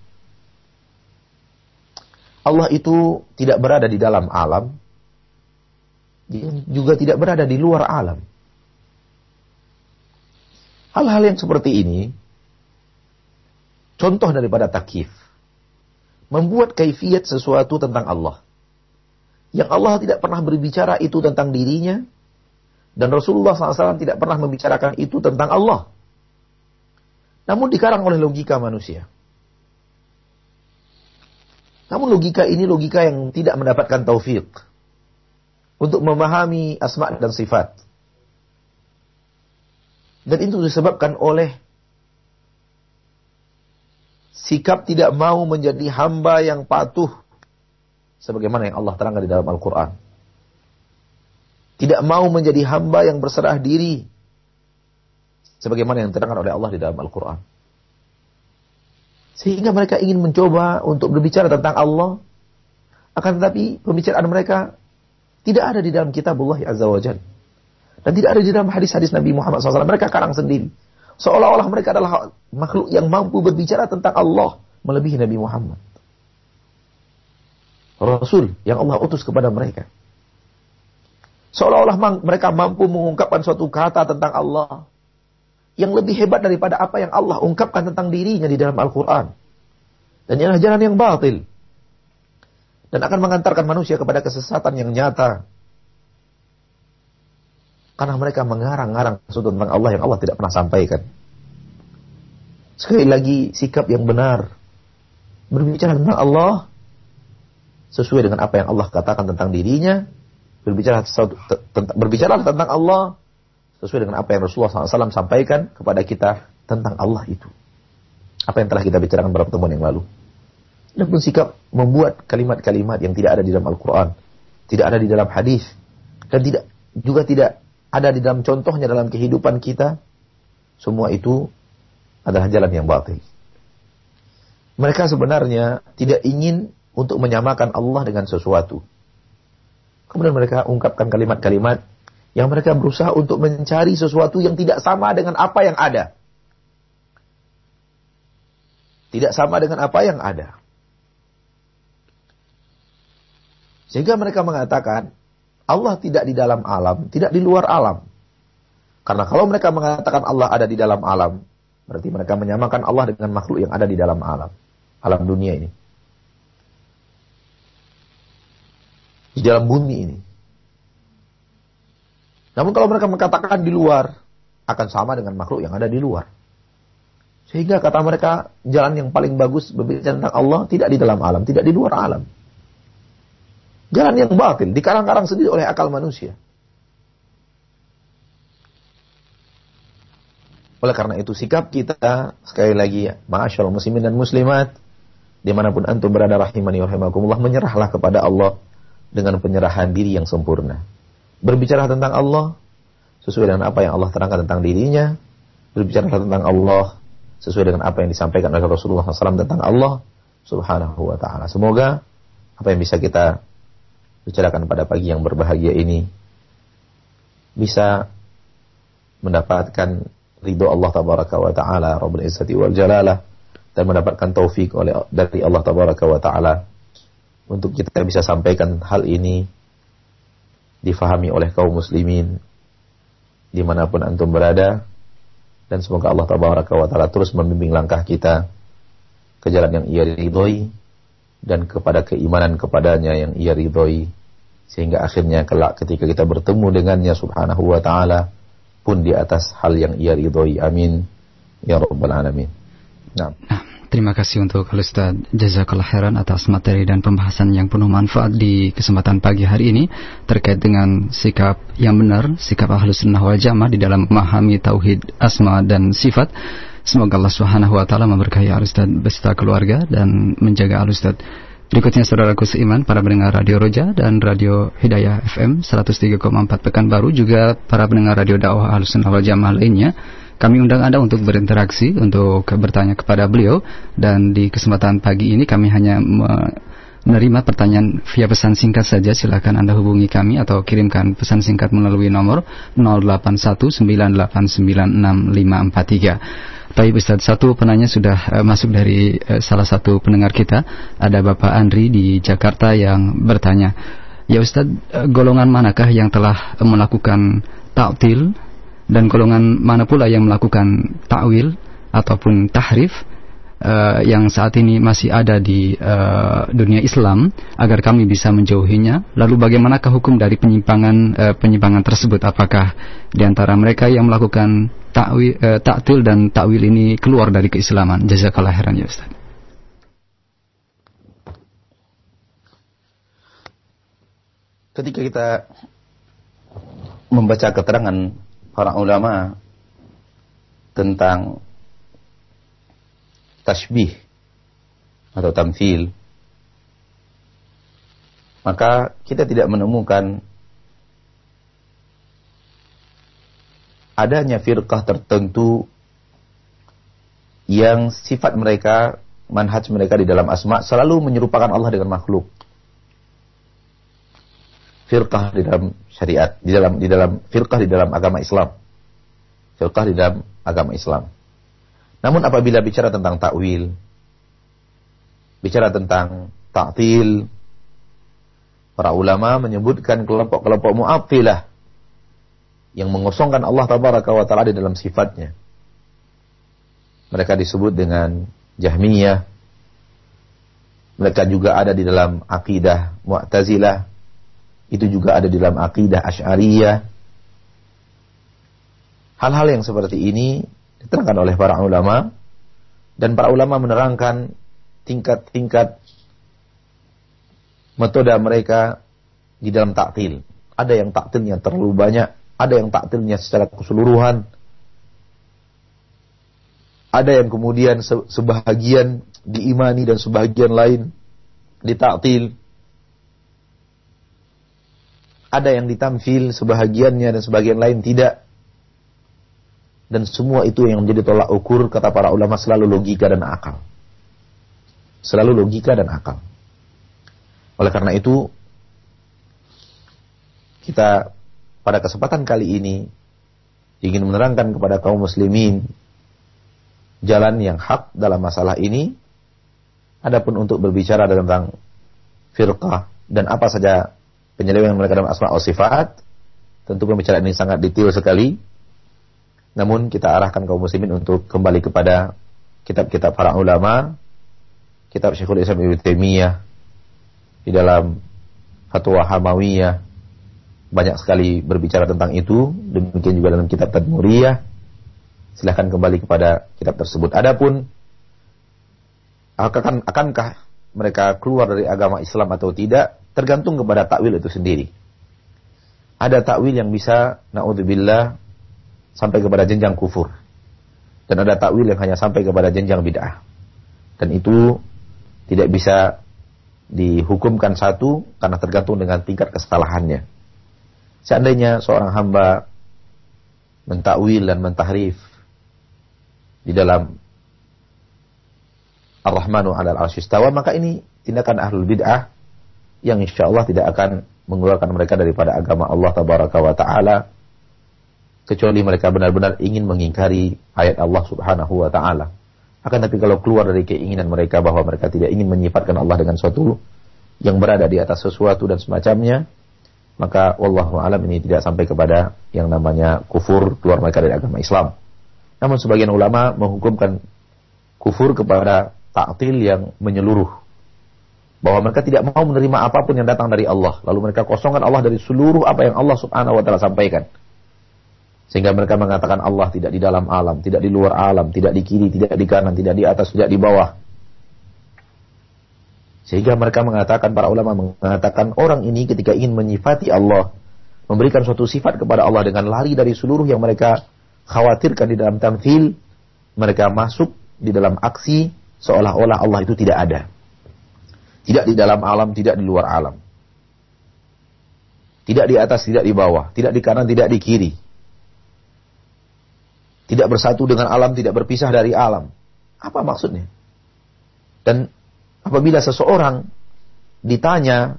Allah itu tidak berada di dalam alam, juga tidak berada di luar alam. Hal-hal yang seperti ini contoh daripada takif. Membuat kaifiat sesuatu tentang Allah. Yang Allah tidak pernah berbicara itu tentang dirinya. Dan Rasulullah SAW tidak pernah membicarakan itu tentang Allah. Namun dikarang oleh logika manusia. Namun logika ini logika yang tidak mendapatkan taufik untuk memahami asma dan sifat. Dan itu disebabkan oleh sikap tidak mau menjadi hamba yang patuh sebagaimana yang Allah terangkan di dalam Al-Qur'an. Tidak mau menjadi hamba yang berserah diri sebagaimana yang diterangkan oleh Allah di dalam Al-Qur'an. Sehingga mereka ingin mencoba untuk berbicara tentang Allah akan tetapi pembicaraan mereka tidak ada di dalam kitab Allah Azza wa Jal. Dan tidak ada di dalam hadis-hadis Nabi Muhammad SAW. Mereka karang sendiri. Seolah-olah mereka adalah makhluk yang mampu berbicara tentang Allah melebihi Nabi Muhammad. Rasul yang Allah utus kepada mereka. Seolah-olah mereka mampu mengungkapkan suatu kata tentang Allah yang lebih hebat daripada apa yang Allah ungkapkan tentang dirinya di dalam Al-Quran. Dan ini adalah jalan yang batil dan akan mengantarkan manusia kepada kesesatan yang nyata. Karena mereka mengarang-arang sesuatu tentang Allah yang Allah tidak pernah sampaikan. Sekali lagi sikap yang benar berbicara tentang Allah sesuai dengan apa yang Allah katakan tentang dirinya, berbicara berbicara tentang Allah sesuai dengan apa yang Rasulullah SAW sampaikan kepada kita tentang Allah itu. Apa yang telah kita bicarakan pada pertemuan yang lalu dan bersikap membuat kalimat-kalimat yang tidak ada di dalam Al-Quran, tidak ada di dalam hadis, dan tidak juga tidak ada di dalam contohnya dalam kehidupan kita, semua itu adalah jalan yang batil. Mereka sebenarnya tidak ingin untuk menyamakan Allah dengan sesuatu. Kemudian mereka ungkapkan kalimat-kalimat yang mereka berusaha untuk mencari sesuatu yang tidak sama dengan apa yang ada. Tidak sama dengan apa yang ada. Sehingga mereka mengatakan Allah tidak di dalam alam, tidak di luar alam. Karena kalau mereka mengatakan Allah ada di dalam alam, berarti mereka menyamakan Allah dengan makhluk yang ada di dalam alam, alam dunia ini. Di dalam bumi ini. Namun kalau mereka mengatakan di luar, akan sama dengan makhluk yang ada di luar. Sehingga kata mereka, jalan yang paling bagus berbicara tentang Allah tidak di dalam alam, tidak di luar alam. Jalan yang batil, dikarang-karang sendiri oleh akal manusia. Oleh karena itu sikap kita sekali lagi ya, ma'asyal muslimin dan muslimat di mana pun antum berada rahimani rahimakumullah menyerahlah kepada Allah dengan penyerahan diri yang sempurna. Berbicara tentang Allah sesuai dengan apa yang Allah terangkan tentang dirinya. Berbicara tentang Allah sesuai dengan apa yang disampaikan oleh Rasulullah SAW tentang Allah subhanahu wa ta'ala. Semoga apa yang bisa kita bicarakan pada pagi yang berbahagia ini. Bisa mendapatkan ridho Allah tabaraka wa taala Rabbul Izzati wal Jalalah dan mendapatkan taufik oleh dari Allah tabaraka wa taala. Untuk kita bisa sampaikan hal ini difahami oleh kaum muslimin di mana pun antum berada dan semoga Allah tabaraka wa taala terus membimbing langkah kita ke jalan yang ia ridhoi dan kepada keimanan kepadanya yang ia ridhoi sehingga akhirnya kelak ketika kita bertemu dengannya subhanahu wa ta'ala pun di atas hal yang ia ridhoi amin ya rabbal alamin nah. Terima kasih untuk Ustaz Jazakallah khairan atas materi dan pembahasan yang penuh manfaat di kesempatan pagi hari ini terkait dengan sikap yang benar, sikap ahlus sunnah wal jamaah di dalam memahami tauhid asma dan sifat. Semoga Allah Subhanahu wa taala memberkahi Al-Ustaz beserta keluarga dan menjaga Al-Ustaz. Berikutnya saudaraku seiman para pendengar Radio Roja dan Radio Hidayah FM 103,4 Pekanbaru juga para pendengar Radio Dakwah Ahlussunnah wal Jamaah lainnya. Kami undang Anda untuk berinteraksi, untuk bertanya kepada beliau dan di kesempatan pagi ini kami hanya menerima pertanyaan via pesan singkat saja. Silakan Anda hubungi kami atau kirimkan pesan singkat melalui nomor 0819896543. Baik Ustaz, satu penanya sudah uh, masuk dari uh, salah satu pendengar kita. Ada Bapak Andri di Jakarta yang bertanya, Ya Ustaz, golongan manakah yang telah melakukan ta'til dan golongan mana pula yang melakukan ta'wil ataupun tahrif uh, yang saat ini masih ada di uh, dunia Islam agar kami bisa menjauhinya. Lalu bagaimanakah hukum dari penyimpangan uh, penyimpangan tersebut? Apakah di antara mereka yang melakukan ta'wil, uh, ta'til dan ta'wil ini keluar dari keislaman? Jazakallah khairan ya Ustaz. ketika kita membaca keterangan para ulama tentang tasbih atau tamfil maka kita tidak menemukan adanya firqah tertentu yang sifat mereka manhaj mereka di dalam asma selalu menyerupakan Allah dengan makhluk firqah di dalam syariat, di dalam di dalam firqah di dalam agama Islam. Firqah di dalam agama Islam. Namun apabila bicara tentang takwil, bicara tentang ta'til, para ulama menyebutkan kelompok-kelompok mu'attilah yang mengosongkan Allah tabaraka wa taala di dalam sifatnya. Mereka disebut dengan Jahmiyah. Mereka juga ada di dalam akidah Mu'tazilah itu juga ada di dalam akidah Asy'ariyah. Hal-hal yang seperti ini diterangkan oleh para ulama dan para ulama menerangkan tingkat-tingkat metode mereka di dalam taktil. Ada yang taktilnya terlalu banyak, ada yang taktilnya secara keseluruhan. Ada yang kemudian sebahagian diimani dan sebahagian lain ditaktil ada yang ditamfil sebahagiannya dan sebagian lain tidak. Dan semua itu yang menjadi tolak ukur kata para ulama selalu logika dan akal. Selalu logika dan akal. Oleh karena itu kita pada kesempatan kali ini ingin menerangkan kepada kaum muslimin jalan yang hak dalam masalah ini. Adapun untuk berbicara tentang firqah dan apa saja penyelewengan mereka dalam asma wa sifat. Tentu pembicaraan ini sangat detail sekali. Namun kita arahkan kaum muslimin untuk kembali kepada kitab-kitab para ulama, kitab Syekhul Islam Ibnu Taimiyah di dalam Fatwa Hamawiyah banyak sekali berbicara tentang itu, demikian juga dalam kitab Tadmuriyah. Silahkan kembali kepada kitab tersebut. Adapun akan akankah mereka keluar dari agama Islam atau tidak? tergantung kepada takwil itu sendiri. Ada takwil yang bisa naudzubillah sampai kepada jenjang kufur. Dan ada takwil yang hanya sampai kepada jenjang bid'ah. Dan itu tidak bisa dihukumkan satu karena tergantung dengan tingkat kesalahannya. Seandainya seorang hamba mentakwil dan mentahrif di dalam Ar-Rahmanu 'alal arsyistawa maka ini tindakan ahlul bid'ah yang insya Allah tidak akan mengeluarkan mereka daripada agama Allah tabaraka wa taala kecuali mereka benar-benar ingin mengingkari ayat Allah Subhanahu wa taala. Akan tapi kalau keluar dari keinginan mereka bahwa mereka tidak ingin menyifatkan Allah dengan suatu yang berada di atas sesuatu dan semacamnya, maka wallahu alam ini tidak sampai kepada yang namanya kufur keluar mereka dari agama Islam. Namun sebagian ulama menghukumkan kufur kepada taktil yang menyeluruh bahwa mereka tidak mau menerima apa pun yang datang dari Allah. Lalu mereka kosongkan Allah dari seluruh apa yang Allah Subhanahu wa taala sampaikan. Sehingga mereka mengatakan Allah tidak di dalam alam, tidak di luar alam, tidak di kiri, tidak di kanan, tidak di atas, tidak di bawah. Sehingga mereka mengatakan, para ulama mengatakan orang ini ketika ingin menyifati Allah, memberikan suatu sifat kepada Allah dengan lari dari seluruh yang mereka khawatirkan di dalam tamfil, mereka masuk di dalam aksi seolah-olah Allah itu tidak ada. Tidak di dalam alam, tidak di luar alam. Tidak di atas, tidak di bawah. Tidak di kanan, tidak di kiri. Tidak bersatu dengan alam, tidak berpisah dari alam. Apa maksudnya? Dan apabila seseorang ditanya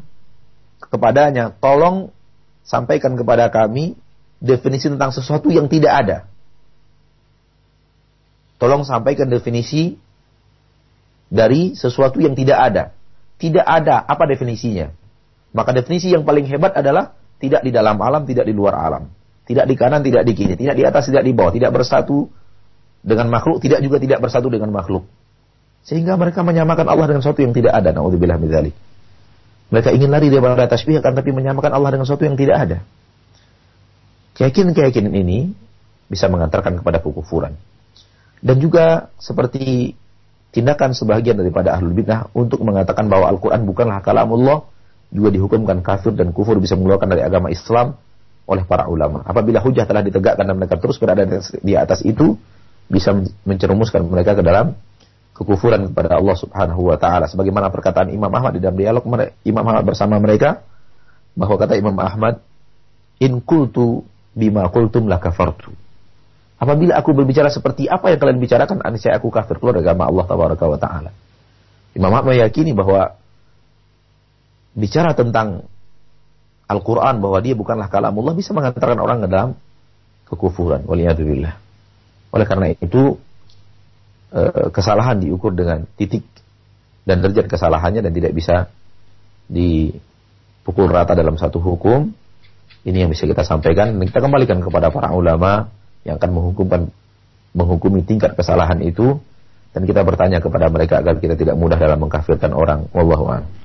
kepadanya, tolong sampaikan kepada kami definisi tentang sesuatu yang tidak ada. Tolong sampaikan definisi dari sesuatu yang tidak ada. Tidak ada. Apa definisinya? Maka definisi yang paling hebat adalah tidak di dalam alam, tidak di luar alam. Tidak di kanan, tidak di kiri. Tidak di atas, tidak di bawah. Tidak bersatu dengan makhluk, tidak juga tidak bersatu dengan makhluk. Sehingga mereka menyamakan Allah dengan sesuatu yang tidak ada. Naudzubillah min Mereka ingin lari daripada tasbih kan tapi menyamakan Allah dengan sesuatu yang tidak ada. Keyakinan-keyakinan ini bisa mengantarkan kepada kekufuran. Dan juga seperti tindakan sebagian daripada ahlul bidah untuk mengatakan bahwa Al-Quran bukanlah kalamullah juga dihukumkan kafir dan kufur bisa mengeluarkan dari agama Islam oleh para ulama. Apabila hujah telah ditegakkan dan mereka terus berada di atas itu, bisa mencerumuskan mereka ke dalam kekufuran kepada Allah Subhanahu wa taala. Sebagaimana perkataan Imam Ahmad di dalam dialog Imam Ahmad bersama mereka bahwa kata Imam Ahmad in kultu bima kultum la kafartu. Apabila aku berbicara seperti apa yang kalian bicarakan saya aku kafir. Keluar agama Allah taala. Imam Ahmad meyakini bahwa bicara tentang Al-Quran bahwa dia bukanlah kalamullah bisa mengantarkan orang ke dalam kekufuran. Waliyadzubillah. Oleh karena itu, eh, kesalahan diukur dengan titik dan derajat kesalahannya dan tidak bisa dipukul rata dalam satu hukum. Ini yang bisa kita sampaikan kita kembalikan kepada para ulama yang akan menghukumkan menghukumi tingkat kesalahan itu dan kita bertanya kepada mereka agar kita tidak mudah dalam mengkafirkan orang. Wallahu a'lam.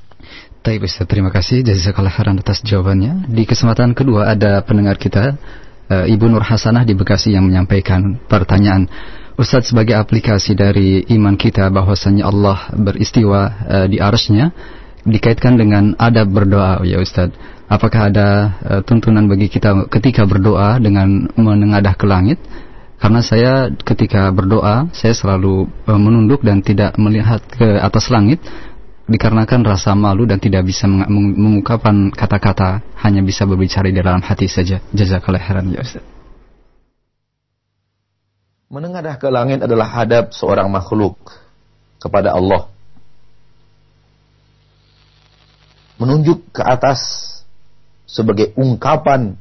Taib Ustaz, terima kasih jazakallah khairan atas jawabannya. Di kesempatan kedua ada pendengar kita uh, Ibu Nur Hasanah di Bekasi yang menyampaikan pertanyaan. Ustaz sebagai aplikasi dari iman kita bahwasanya Allah beristiwa uh, di arasnya dikaitkan dengan adab berdoa ya Ustaz. Apakah ada uh, tuntunan bagi kita ketika berdoa dengan menengadah ke langit? Karena saya ketika berdoa saya selalu menunduk dan tidak melihat ke atas langit dikarenakan rasa malu dan tidak bisa mengungkapkan kata-kata, hanya bisa berbicara di dalam hati saja. Jazakallah khairan ya Ustaz. Menengadah ke langit adalah hadap seorang makhluk kepada Allah. Menunjuk ke atas sebagai ungkapan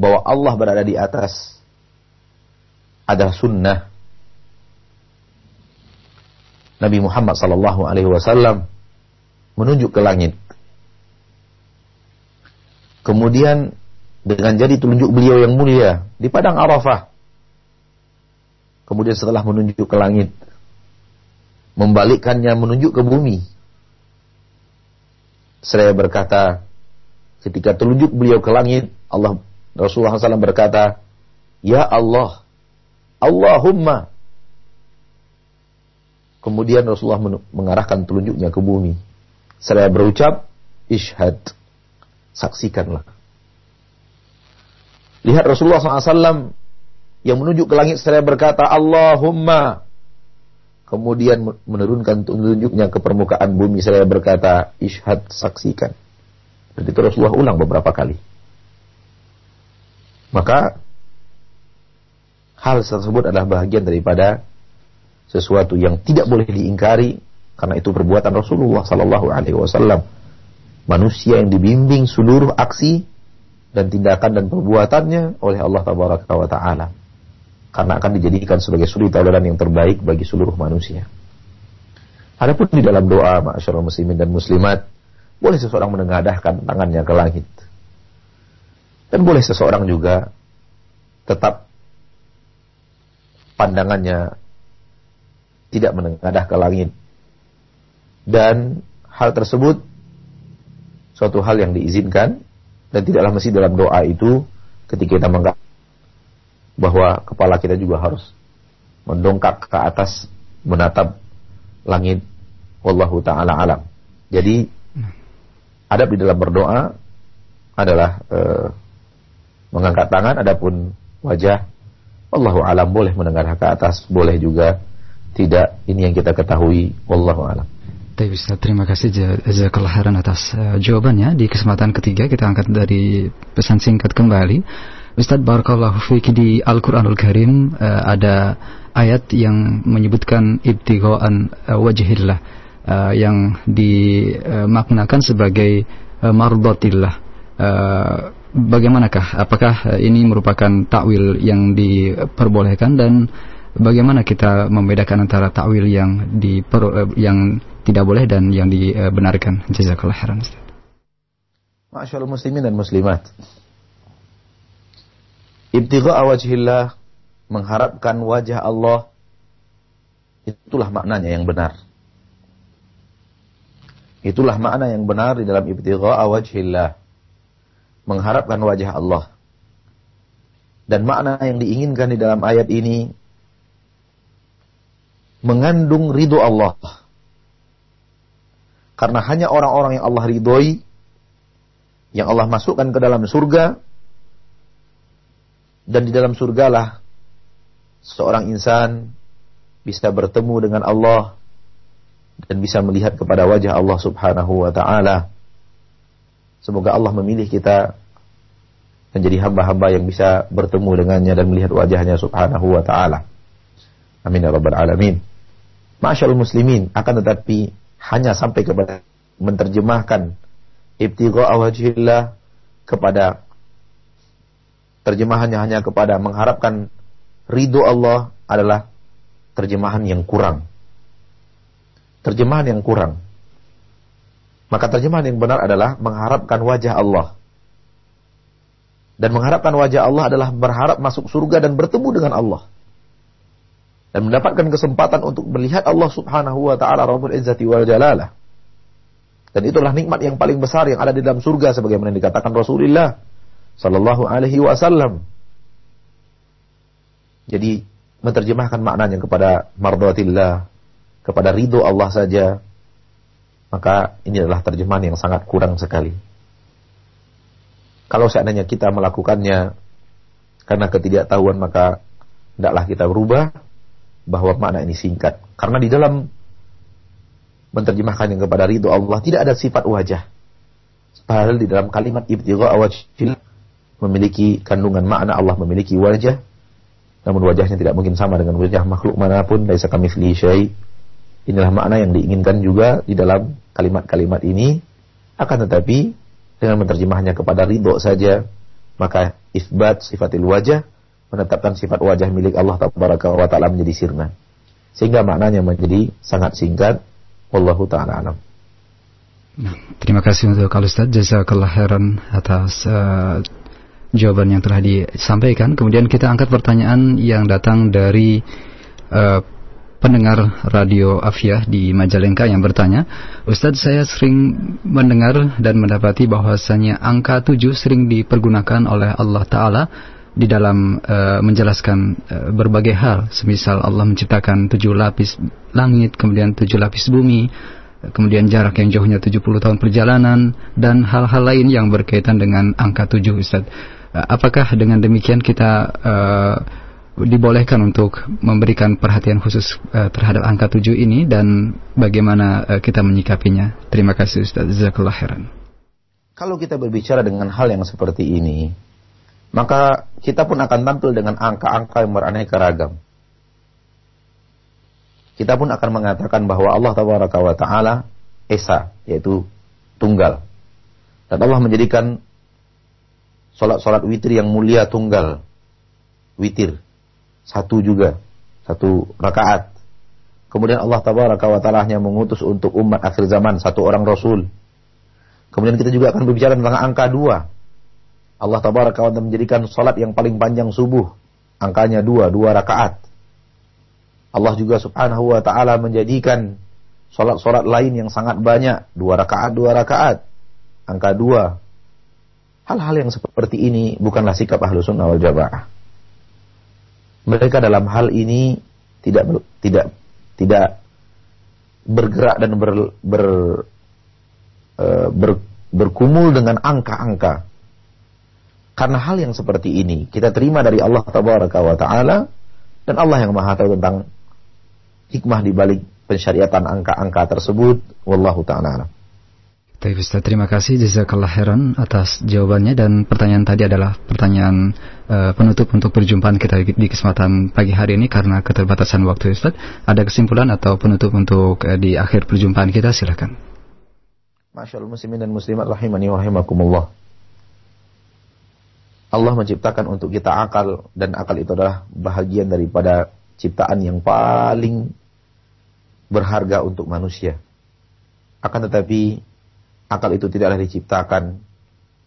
bahwa Allah berada di atas adalah sunnah Nabi Muhammad sallallahu alaihi wasallam menunjuk ke langit. Kemudian dengan jadi telunjuk beliau yang mulia di padang Arafah. Kemudian setelah menunjuk ke langit, membalikkannya menunjuk ke bumi. Saya berkata, ketika telunjuk beliau ke langit, Allah Rasulullah SAW berkata, Ya Allah, Allahumma. Kemudian Rasulullah mengarahkan telunjuknya ke bumi. Saya berucap, ishad. Saksikanlah. Lihat Rasulullah SAW yang menunjuk ke langit saya berkata, Allahumma. Kemudian menurunkan tunjuknya ke permukaan bumi saya berkata, ishad, saksikan. Dan itu Rasulullah ulang beberapa kali. Maka hal tersebut adalah bagian daripada sesuatu yang tidak boleh diingkari karena itu perbuatan Rasulullah Sallallahu Alaihi Wasallam. Manusia yang dibimbing seluruh aksi dan tindakan dan perbuatannya oleh Allah Tabaraka Taala. Karena akan dijadikan sebagai suri tauladan yang terbaik bagi seluruh manusia. Adapun di dalam doa, masyarakat muslimin dan muslimat, boleh seseorang menengadahkan tangannya ke langit. Dan boleh seseorang juga tetap pandangannya tidak menengadah ke langit dan hal tersebut suatu hal yang diizinkan dan tidaklah mesti dalam doa itu ketika kita menganggap bahwa kepala kita juga harus mendongkak ke atas menatap langit wallahu taala alam. Jadi adab di dalam berdoa adalah e, mengangkat tangan adapun wajah wallahu alam boleh mendengar ke atas, boleh juga tidak. Ini yang kita ketahui wallahu alam. Baik Ustaz, terima kasih jazakallah atas uh, jawabannya. Di kesempatan ketiga kita angkat dari pesan singkat kembali. Ustaz barakallahu fiiki di Al-Qur'anul Karim uh, ada ayat yang menyebutkan ibtighaan uh, wajhillah uh, yang dimaknakan sebagai uh, mardatillah. Uh, bagaimanakah? Apakah ini merupakan takwil yang diperbolehkan dan bagaimana kita membedakan antara takwil yang diper, yang tidak boleh dan yang dibenarkan. Jazakallah khairan. Masyaallah muslimin dan muslimat. Ibtigha wajhillah mengharapkan wajah Allah itulah maknanya yang benar. Itulah makna yang benar di dalam ibtigha wajhillah. Mengharapkan wajah Allah. Dan makna yang diinginkan di dalam ayat ini mengandung ridho Allah. Karena hanya orang-orang yang Allah ridhoi yang Allah masukkan ke dalam surga dan di dalam surgalah seorang insan bisa bertemu dengan Allah dan bisa melihat kepada wajah Allah Subhanahu wa taala. Semoga Allah memilih kita menjadi hamba-hamba yang bisa bertemu dengannya dan melihat wajahnya Subhanahu wa taala. Amin ya rabbal alamin. Masyaallah muslimin akan tetapi hanya sampai kepada menerjemahkan ibtigha wajhillah kepada terjemahannya hanya kepada mengharapkan ridho Allah adalah terjemahan yang kurang. Terjemahan yang kurang. Maka terjemahan yang benar adalah mengharapkan wajah Allah. Dan mengharapkan wajah Allah adalah berharap masuk surga dan bertemu dengan Allah. Dan mendapatkan kesempatan untuk melihat Allah subhanahu wa ta'ala Rabbul Izzati wal Jalalah. Dan itulah nikmat yang paling besar yang ada di dalam surga sebagaimana dikatakan Rasulullah sallallahu alaihi wasallam. Jadi menerjemahkan maknanya kepada mardatillah, kepada ridho Allah saja, maka ini adalah terjemahan yang sangat kurang sekali. Kalau seandainya kita melakukannya karena ketidaktahuan maka tidaklah kita berubah bahwa makna ini singkat. Karena di dalam menerjemahkan yang kepada ridho Allah tidak ada sifat wajah. Padahal di dalam kalimat ibtigha awajil memiliki kandungan makna Allah memiliki wajah namun wajahnya tidak mungkin sama dengan wajah makhluk mana pun dari kami syai. Inilah makna yang diinginkan juga di dalam kalimat-kalimat ini akan tetapi dengan menerjemahnya kepada ridho saja maka isbat sifatil wajah menetapkan sifat wajah milik Allah taala menjadi sirna sehingga maknanya menjadi sangat singkat Wallahu ta'ala alam. Nah, terima kasih untuk Al Ustaz Jazakallah khairan atas uh, jawaban yang telah disampaikan. Kemudian kita angkat pertanyaan yang datang dari uh, pendengar radio Afia di Majalengka yang bertanya, Ustadz saya sering mendengar dan mendapati bahwasanya angka tujuh sering dipergunakan oleh Allah Ta'ala di dalam uh, menjelaskan uh, berbagai hal, semisal Allah menciptakan tujuh lapis langit, kemudian tujuh lapis bumi, kemudian jarak yang jauhnya 70 tahun perjalanan, dan hal-hal lain yang berkaitan dengan angka tujuh, Ustaz. Uh, apakah dengan demikian kita uh, dibolehkan untuk memberikan perhatian khusus uh, terhadap angka tujuh ini dan bagaimana uh, kita menyikapinya? Terima kasih Ustaz. Jazakallah khairan. Kalau kita berbicara dengan hal yang seperti ini, maka kita pun akan tampil dengan angka-angka yang beraneka ragam. Kita pun akan mengatakan bahwa Allah wa taala esa, yaitu tunggal. Dan Allah menjadikan solat-solat witir yang mulia tunggal. Witir. Satu juga. Satu rakaat. Kemudian Allah tabaraka wa ta'ala hanya mengutus untuk umat akhir zaman satu orang rasul. Kemudian kita juga akan berbicara tentang angka dua. Allah tabaraka wa ta'ala menjadikan salat yang paling panjang subuh. Angkanya dua, dua rakaat. Allah juga subhanahu wa ta'ala menjadikan salat-salat lain yang sangat banyak. Dua rakaat, dua rakaat. Angka dua. Hal-hal yang seperti ini bukanlah sikap ahlu sunnah wal jamaah. Mereka dalam hal ini tidak tidak tidak bergerak dan ber, ber, uh, ber, berkumul dengan angka-angka karena hal yang seperti ini kita terima dari Allah tabaraka wa taala dan Allah yang Maha tahu tentang hikmah di balik pensyariatan angka-angka tersebut wallahu taala Baik Ustaz, terima kasih jazakallah khairan atas jawabannya dan pertanyaan tadi adalah pertanyaan uh, penutup untuk perjumpaan kita di kesempatan pagi hari ini karena keterbatasan waktu Ustaz. Ada kesimpulan atau penutup untuk uh, di akhir perjumpaan kita silakan. Masyaallah muslimin dan muslimat rahimani wa rahimakumullah. Allah menciptakan untuk kita akal dan akal itu adalah bahagian daripada ciptaan yang paling berharga untuk manusia. Akan tetapi akal itu tidaklah diciptakan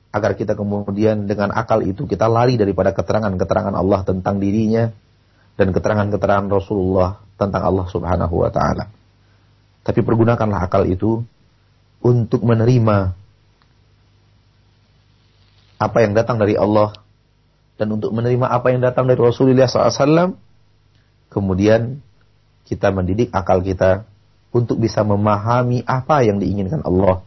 agar kita kemudian dengan akal itu kita lari daripada keterangan-keterangan Allah tentang dirinya dan keterangan-keterangan Rasulullah tentang Allah Subhanahu wa taala. Tapi pergunakanlah akal itu untuk menerima apa yang datang dari Allah dan untuk menerima apa yang datang dari Rasulullah SAW. Kemudian kita mendidik akal kita untuk bisa memahami apa yang diinginkan Allah,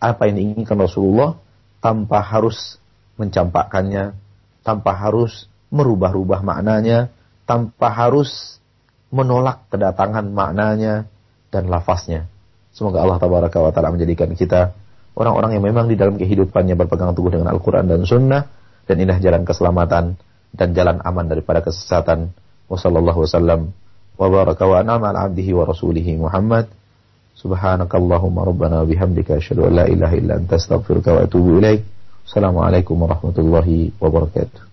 apa yang diinginkan Rasulullah, tanpa harus mencampakkannya, tanpa harus merubah-rubah maknanya, tanpa harus menolak kedatangan maknanya dan lafaznya. Semoga Allah tabaraka wa taala menjadikan kita orang-orang yang memang di dalam kehidupannya berpegang teguh dengan Al-Qur'an dan Sunnah dan indah jalan keselamatan dan jalan aman daripada kesesatan. Wassallallahu wasallam wa baraka wa an'ama ala abdihi wa rasulihi Muhammad. Subhanakallahumma rabbana bihamdika asyhadu an la ilaha illa anta astaghfiruka wa atubu ilaik. Assalamualaikum warahmatullahi wabarakatuh.